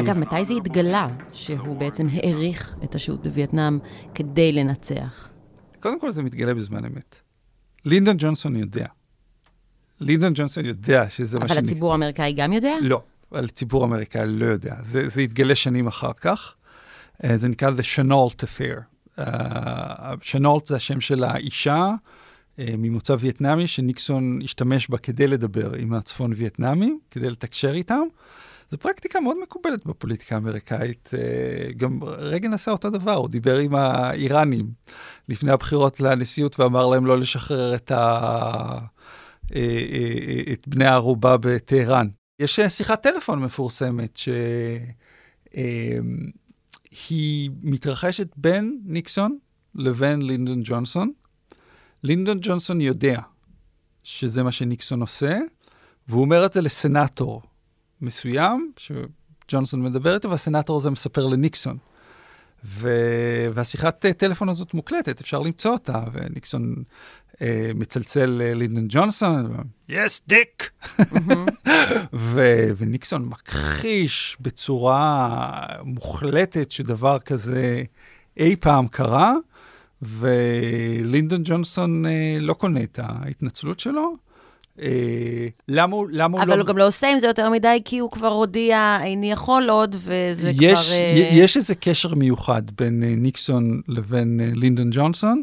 אגב, מתי זה התגלה שהוא בעצם העריך את השהות בווייטנאם כדי לנצח? קודם כל זה מתגלה בזמן אמת. לינדון ג'ונסון יודע. לינדון ג'ונסון יודע שזה מה ש... אבל הציבור האמריקאי גם יודע? לא, אבל הציבור האמריקאי לא יודע. זה, זה יתגלה שנים אחר כך. Uh, זה נקרא The Chenault Affair. Uh, Chenault זה השם של האישה ממוצא וייטנאמי, שניקסון השתמש בה כדי לדבר עם הצפון וייטנאמים, כדי לתקשר איתם. זו פרקטיקה מאוד מקובלת בפוליטיקה האמריקאית. אה, גם רגן עשה אותו דבר, הוא דיבר עם האיראנים לפני הבחירות לנשיאות ואמר להם לא לשחרר את, ה... אה, אה, את בני הערובה בטהרן. יש שיחת טלפון מפורסמת שהיא מתרחשת בין ניקסון לבין לינדון ג'ונסון. לינדון ג'ונסון יודע שזה מה שניקסון עושה, והוא אומר את זה לסנאטור מסוים, שג'ונסון מדבר איתו, והסנאטור הזה מספר לניקסון. ו... והשיחת טלפון הזאת מוקלטת, אפשר למצוא אותה, וניקסון אה, מצלצל ללינדון ג'ונסון, יס, דיק! ו... וניקסון מכחיש בצורה מוחלטת שדבר כזה אי פעם קרה, ולינדון ג'ונסון אה, לא קונה את ההתנצלות שלו. אה, למה, הוא לא... אבל הוא גם לא עושה עם זה יותר מדי, כי הוא כבר הודיע, איני יכול עוד, וזה יש, כבר... אה... יש איזה קשר מיוחד בין אה, ניקסון לבין אה, לינדון ג'ונסון.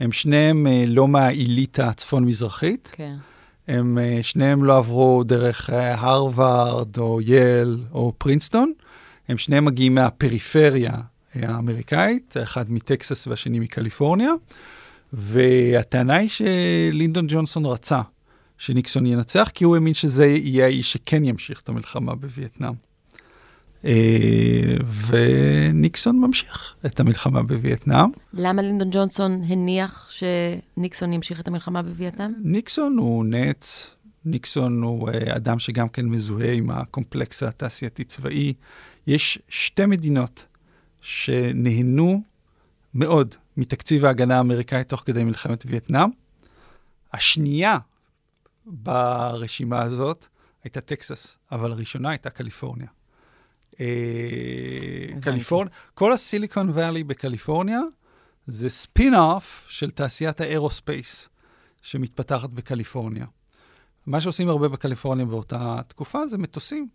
הם שניהם אה, לא מהאליטה הצפון-מזרחית. כן. הם אה, שניהם לא עברו דרך אה, הרווארד, או יל, או פרינסטון. הם שניהם מגיעים מהפריפריה האמריקאית, אחד מטקסס והשני מקליפורניה. והטענה היא שלינדון ג'ונסון רצה שניקסון ינצח, כי הוא האמין שזה יהיה האיש שכן ימשיך את המלחמה בווייטנאם. אה, וניקסון ממשיך את המלחמה בווייטנאם. למה לינדון ג'ונסון הניח שניקסון ימשיך את המלחמה בווייטנאם? ניקסון הוא נץ, ניקסון הוא אה, אדם שגם כן מזוהה עם הקומפלקס התעשייתי-צבאי. יש שתי מדינות שנהנו מאוד מתקציב ההגנה האמריקאי תוך כדי מלחמת וייטנאם. השנייה ברשימה הזאת הייתה טקסס, אבל הראשונה הייתה קליפורניה. אה, קליפורניה, כל ה Silicon Valley בקליפורניה זה ספין-אוף של תעשיית ה aerospace שמתפתחת בקליפורניה. מה שעושים הרבה בקליפורניה באותה תקופה זה מטוסים.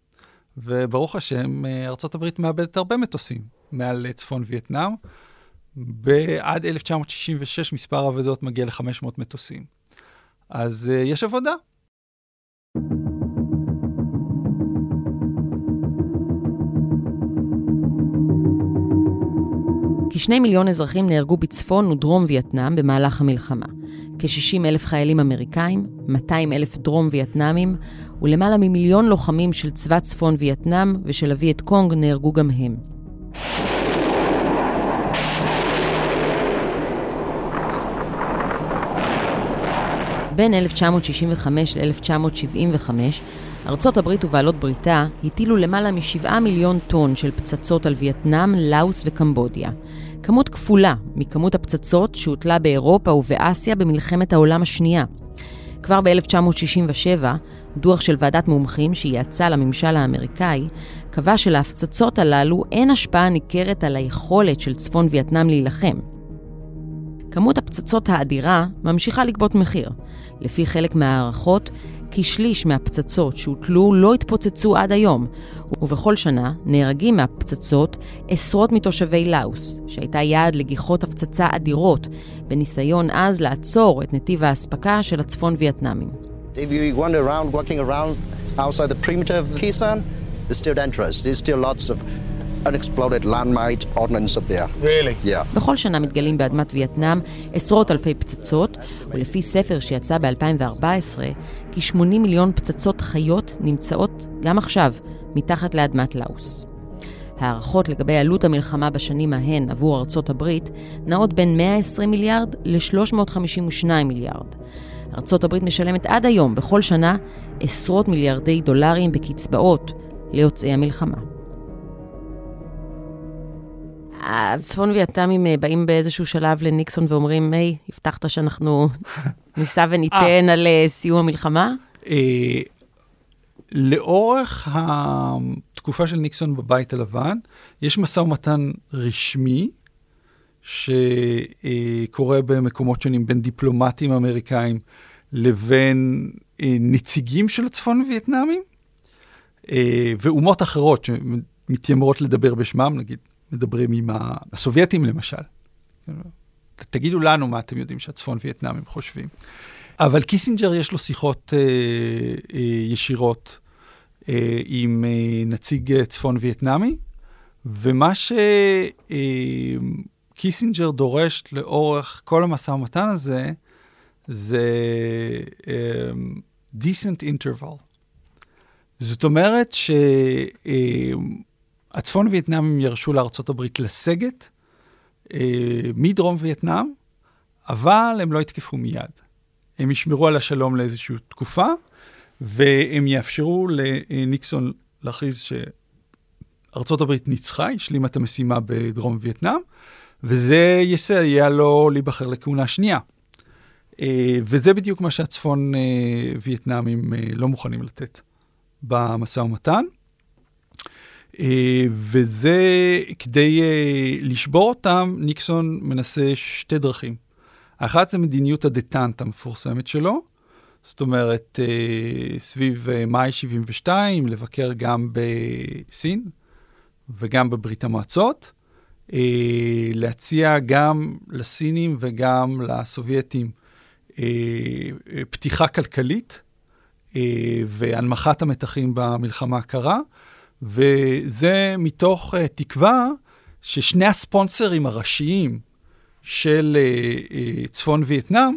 וברוך השם, אה, ארה"ב מאבדת הרבה מטוסים מעל צפון וייטנאם. עד 1966 מספר האבדות מגיע ל-500 מטוסים. אז uh, יש עבודה. כשני מיליון אזרחים נהרגו בצפון ודרום וייטנאם במהלך המלחמה. כ-60 אלף חיילים אמריקאים, 200 אלף דרום וייטנאמים, ולמעלה ממיליון לוחמים של צבא צפון וייטנאם ושל הווייט קונג נהרגו גם הם. בין 1965 ל-1975, ארצות הברית ובעלות בריתה הטילו למעלה מ-7 מיליון טון של פצצות על וייטנאם, לאוס וקמבודיה. כמות כפולה מכמות הפצצות שהוטלה באירופה ובאסיה במלחמת העולם השנייה. כבר ב-1967 דוח של ועדת מומחים שייעצה לממשל האמריקאי, קבע שלהפצצות הללו אין השפעה ניכרת על היכולת של צפון וייטנאם להילחם. כמות הפצצות האדירה ממשיכה לגבות מחיר. לפי חלק מההערכות, כשליש מהפצצות שהוטלו לא התפוצצו עד היום, ובכל שנה נהרגים מהפצצות עשרות מתושבי לאוס, שהייתה יעד לגיחות הפצצה אדירות, בניסיון אז לעצור את נתיב האספקה של הצפון וייטנאמים. If you wander around, walking around outside the primitive Kyrgyzstan, it's still dangerous. There's still lots of unexploded landmine ordnance up there. Really? Yeah. בכל שנה מתגלים באדמת וייטנאם עשרות אלפי פצצות, ולפי ספר שיצא ב-2014, כ-80 מיליון פצצות חיות נמצאות גם עכשיו מתחת לאדמת לאוס. הערכות לגבי עלות המלחמה בשנים ההן עבור ארצות הברית נעות בין 120 מיליארד ל-352 מיליארד. ארצות הברית משלמת עד היום, בכל שנה, עשרות מיליארדי דולרים בקצבאות ליוצאי המלחמה. הצפון וייטנאמים אה, באים באיזשהו שלב לניקסון ואומרים, היי, הבטחת שאנחנו ניסע וניתן על אה, סיום המלחמה? אה, לאורך התקופה של ניקסון בבית הלבן, יש משא ומתן רשמי שקורה במקומות שונים בין דיפלומטים אמריקאים לבין נציגים של הצפון וייטנאמים, ואומות אחרות שמתיימרות לדבר בשמם, נגיד מדברים עם הסובייטים למשל. תגידו לנו מה אתם יודעים שהצפון וייטנאמים חושבים. אבל קיסינג'ר יש לו שיחות אה, אה, ישירות אה, עם אה, נציג אה, צפון וייטנאמי, ומה אה, דורש לאורך כל המשא ומתן הזה, זה אה, decent interval. זאת אומרת ש... אה, הצפון וייטנאמים ירשו לארצות הברית לסגת אה, מדרום וייטנאם, אבל הם לא יתקפו מיד. הם ישמרו על השלום לאיזושהי תקופה, והם יאפשרו לניקסון להכריז שארצות הברית ניצחה, השלימה את המשימה בדרום וייטנאם, וזה יסייע לו להיבחר לכהונה שנייה. אה, וזה בדיוק מה שהצפון אה, וייטנאמים אה, לא מוכנים לתת במשא ומתן. וזה, כדי לשבור אותם, ניקסון מנסה שתי דרכים. האחת זה מדיניות הדטנט המפורסמת שלו, זאת אומרת, סביב מאי 72, לבקר גם בסין וגם בברית המועצות, להציע גם לסינים וגם לסובייטים פתיחה כלכלית והנמכת המתחים במלחמה הקרה. וזה מתוך uh, תקווה ששני הספונסרים הראשיים של uh, uh, צפון וייטנאם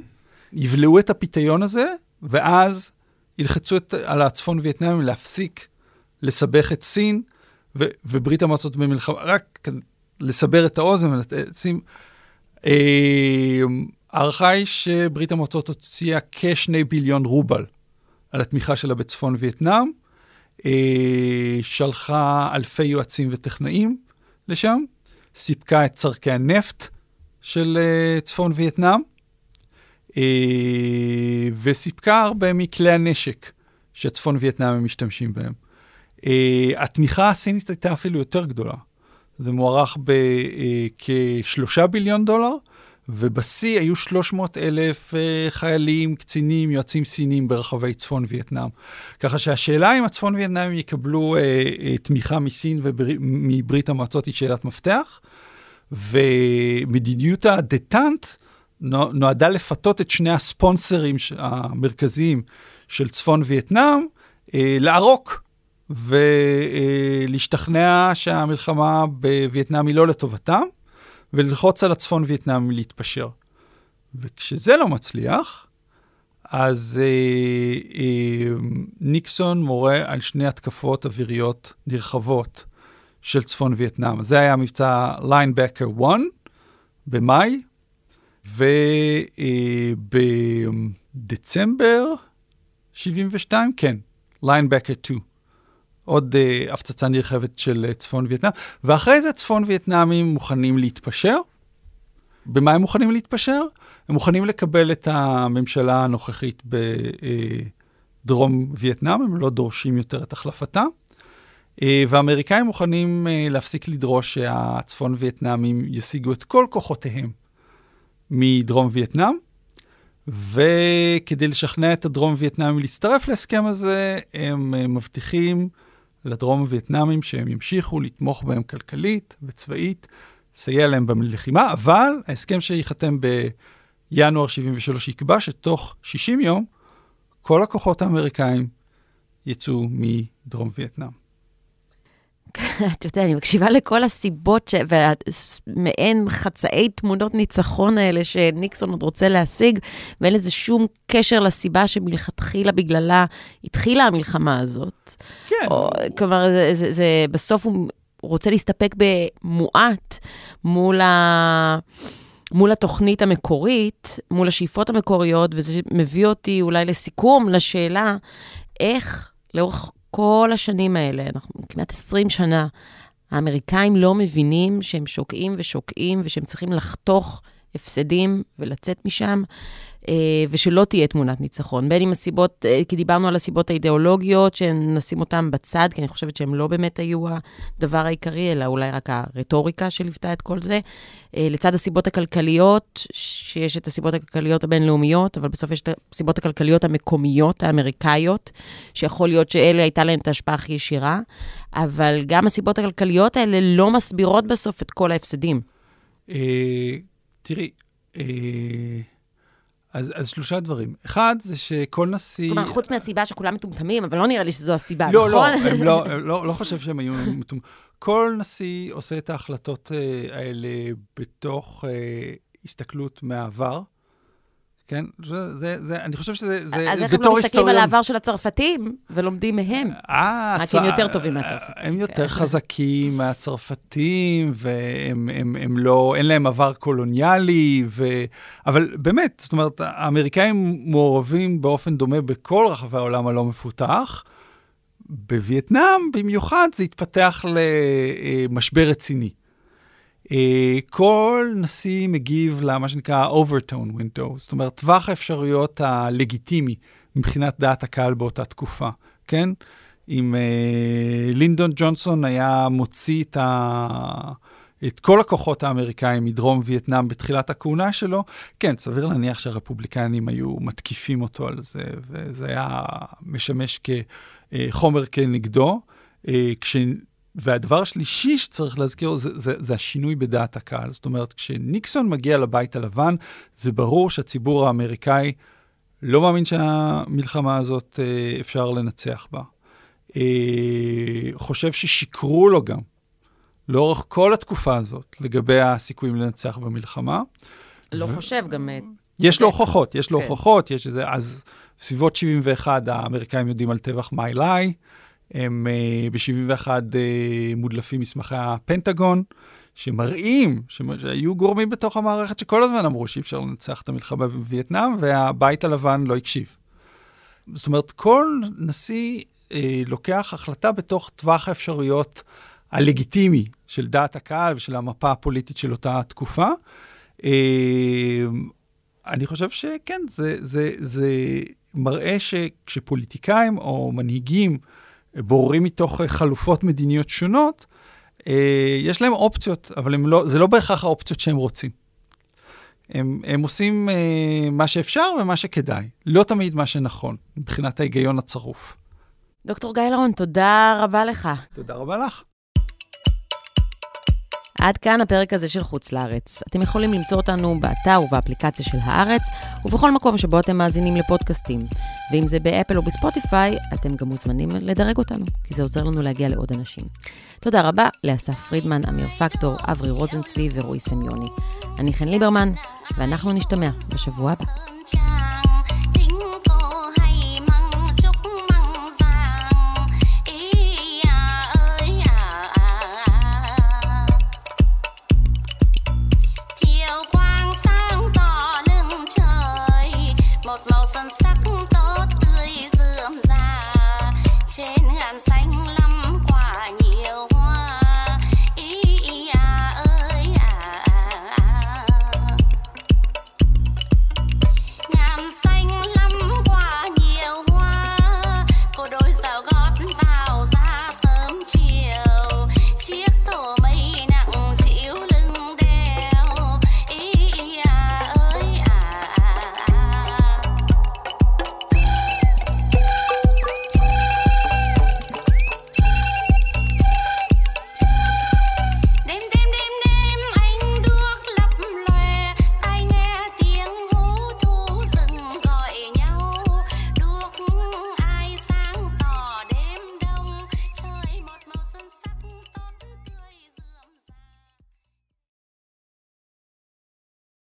יבלעו את הפיתיון הזה, ואז ילחצו את, על הצפון וייטנאמים להפסיק לסבך את סין ו, וברית המועצות במלחמה, רק לסבר את האוזן ולשים... ההערכה היא שברית המועצות הוציאה כשני ביליון רובל על התמיכה שלה בצפון וייטנאם, אה, שלחה אלפי יועצים וטכנאים לשם, סיפקה את צורכי הנפט של אה, צפון וייטנאם, אה, וסיפקה הרבה מכלי הנשק שצפון וייטנאם משתמשים בהם. אה, התמיכה הסינית הייתה אפילו יותר גדולה. זה מוערך בכשלושה ביליון דולר, ובשיא היו 300 אלף uh, חיילים, קצינים, יועצים סינים ברחבי צפון וייטנאם. ככה שהשאלה אם הצפון וייטנאם יקבלו uh, תמיכה מסין ומברית המועצות היא שאלת מפתח, ומדיניות הדטנט נועדה לפתות את שני הספונסרים המרכזיים של צפון וייטנאם לערוק. ולהשתכנע שהמלחמה בווייטנאם היא לא לטובתם, וללחוץ על הצפון וייטנאם להתפשר. וכשזה לא מצליח, אז אה, אה, ניקסון מורה על שני התקפות אוויריות נרחבות של צפון וייטנאם. זה היה מבצע ליינבקר 1 במאי, ובדצמבר דצמבר 72, כן, ליינבקר 2. עוד uh, הפצצה נרחבת של uh, צפון וייטנאם, ואחרי זה צפון וייטנאמים מוכנים להתפשר. במה הם מוכנים להתפשר? הם מוכנים לקבל את הממשלה הנוכחית בדרום אה, וייטנאם, הם לא דורשים יותר את החלפתה. אה, והאמריקאים מוכנים אה, להפסיק לדרוש שהצפון וייטנאמים ישיגו את כל כוחותיהם מדרום וייטנאם, וכדי לשכנע את הדרום וייטנאמים להצטרף להסכם הזה, הם מבטיחים לדרום וייטנאמים שהם ימשיכו לתמוך בהם כלכלית וצבאית, לסייע להם בלחימה, אבל ההסכם שייחתם בינואר 73 יקבע שתוך 60 יום כל הכוחות האמריקאים יצאו מדרום וייטנאם. אתה יודע, אני מקשיבה לכל הסיבות ש... ומעין חצאי תמונות ניצחון האלה שניקסון עוד רוצה להשיג, ואין לזה שום קשר לסיבה שמלכתחילה בגללה התחילה המלחמה הזאת. כן. או, כלומר, זה, זה, זה, בסוף הוא רוצה להסתפק במועט מול ה... מול התוכנית המקורית, מול השאיפות המקוריות, וזה מביא אותי אולי לסיכום, לשאלה איך לאורך כל השנים האלה, אנחנו כמעט 20 שנה, האמריקאים לא מבינים שהם שוקעים ושוקעים ושהם צריכים לחתוך הפסדים ולצאת משם, אה, ושלא תהיה תמונת ניצחון. בין אם הסיבות, אה, כי דיברנו על הסיבות האידיאולוגיות, שנשים אותן בצד, כי אני חושבת שהן לא באמת היו הדבר העיקרי, אלא אולי רק הרטוריקה שליוותה את כל זה. אה, לצד הסיבות הכלכליות, שיש את הסיבות הכלכליות הבינלאומיות, אבל בסוף יש את הסיבות הכלכליות המקומיות, האמריקאיות, שיכול להיות שאלה הייתה להן את ההשפעה הכי ישירה, אבל גם הסיבות הכלכליות האלה לא מסבירות בסוף את כל ההפסדים. תראי, אז, אז שלושה דברים. אחד, זה שכל נשיא... כלומר, חוץ מהסיבה שכולם מטומטמים, אבל לא נראה לי שזו הסיבה, לא, נכון? לא, הם לא, לא, לא חושב שהם היו מטומטמים. כל נשיא עושה את ההחלטות uh, האלה בתוך uh, הסתכלות מהעבר. כן? זה, זה, זה, אני חושב שזה, זה, אז איך הם לא מסתכלים היסטוריון... על העבר של הצרפתים ולומדים מהם? אה, רק הם יותר טובים מהצרפתים. הם יותר כן. חזקים מהצרפתים, והם הם, הם לא, אין להם עבר קולוניאלי, ו... אבל באמת, זאת אומרת, האמריקאים מעורבים באופן דומה בכל רחבי העולם הלא מפותח. בווייטנאם במיוחד זה התפתח למשבר רציני. אה, כל נשיא מגיב למה שנקרא overtone window, זאת אומרת, טווח האפשרויות הלגיטימי מבחינת דעת הקהל באותה תקופה, כן? אם uh, לינדון ג'ונסון היה מוציא את, ה... את כל הכוחות האמריקאים מדרום וייטנאם בתחילת הכהונה שלו, כן, סביר להניח שהרפובליקנים היו מתקיפים אותו על זה, וזה היה משמש כחומר כנגדו. Uh, כש... והדבר השלישי שצריך להזכיר זה, זה, זה השינוי בדעת הקהל. זאת אומרת, כשניקסון מגיע לבית הלבן, זה ברור שהציבור האמריקאי לא מאמין שהמלחמה הזאת אה, אפשר לנצח בה. אה, חושב ששיקרו לו גם לאורך כל התקופה הזאת לגבי הסיכויים לנצח במלחמה. לא ו... חושב, גם... אה, יש לו הוכחות, יש לו כן. הוכחות, יש איזה, אז בסביבות 71 האמריקאים יודעים על טבח מיילאי. הם uh, ב-71 uh, מודלפים מסמכי הפנטגון, שמראים שהיו גורמים בתוך המערכת שכל הזמן אמרו שאי אפשר לנצח את המלחמה בווייטנאם, והבית הלבן לא הקשיב. זאת אומרת, כל נשיא uh, לוקח החלטה בתוך טווח האפשרויות הלגיטימי של דעת הקהל ושל המפה הפוליטית של אותה תקופה. Uh, אני חושב שכן, זה, זה, זה מראה שכשפוליטיקאים או מנהיגים בוררים מתוך אה, חלופות מדיניות שונות, אה, יש להם אופציות, אבל לא, זה לא בהכרח האופציות שהם רוצים. הם, הם עושים אה, מה שאפשר ומה שכדאי, לא תמיד מה שנכון, מבחינת ההיגיון הצרוף. דוקטור גיא לרון, תודה רבה לך. תודה רבה לך. עד כאן הפרק הזה של חוץ לארץ. אתם יכולים למצוא אותנו באתר ובאפליקציה של הארץ, ובכל מקום שבו אתם מאזינים לפודקאסטים. ואם זה באפל או בספוטיפיי, אתם גם מוזמנים לדרג אותנו, כי זה עוזר לנו להגיע לעוד אנשים. תודה רבה לאסף פרידמן, אמיר פקטור, אברי רוזנצבי ורועי סמיוני. אני חן ליברמן, ואנחנו נשתמע בשבוע הבא.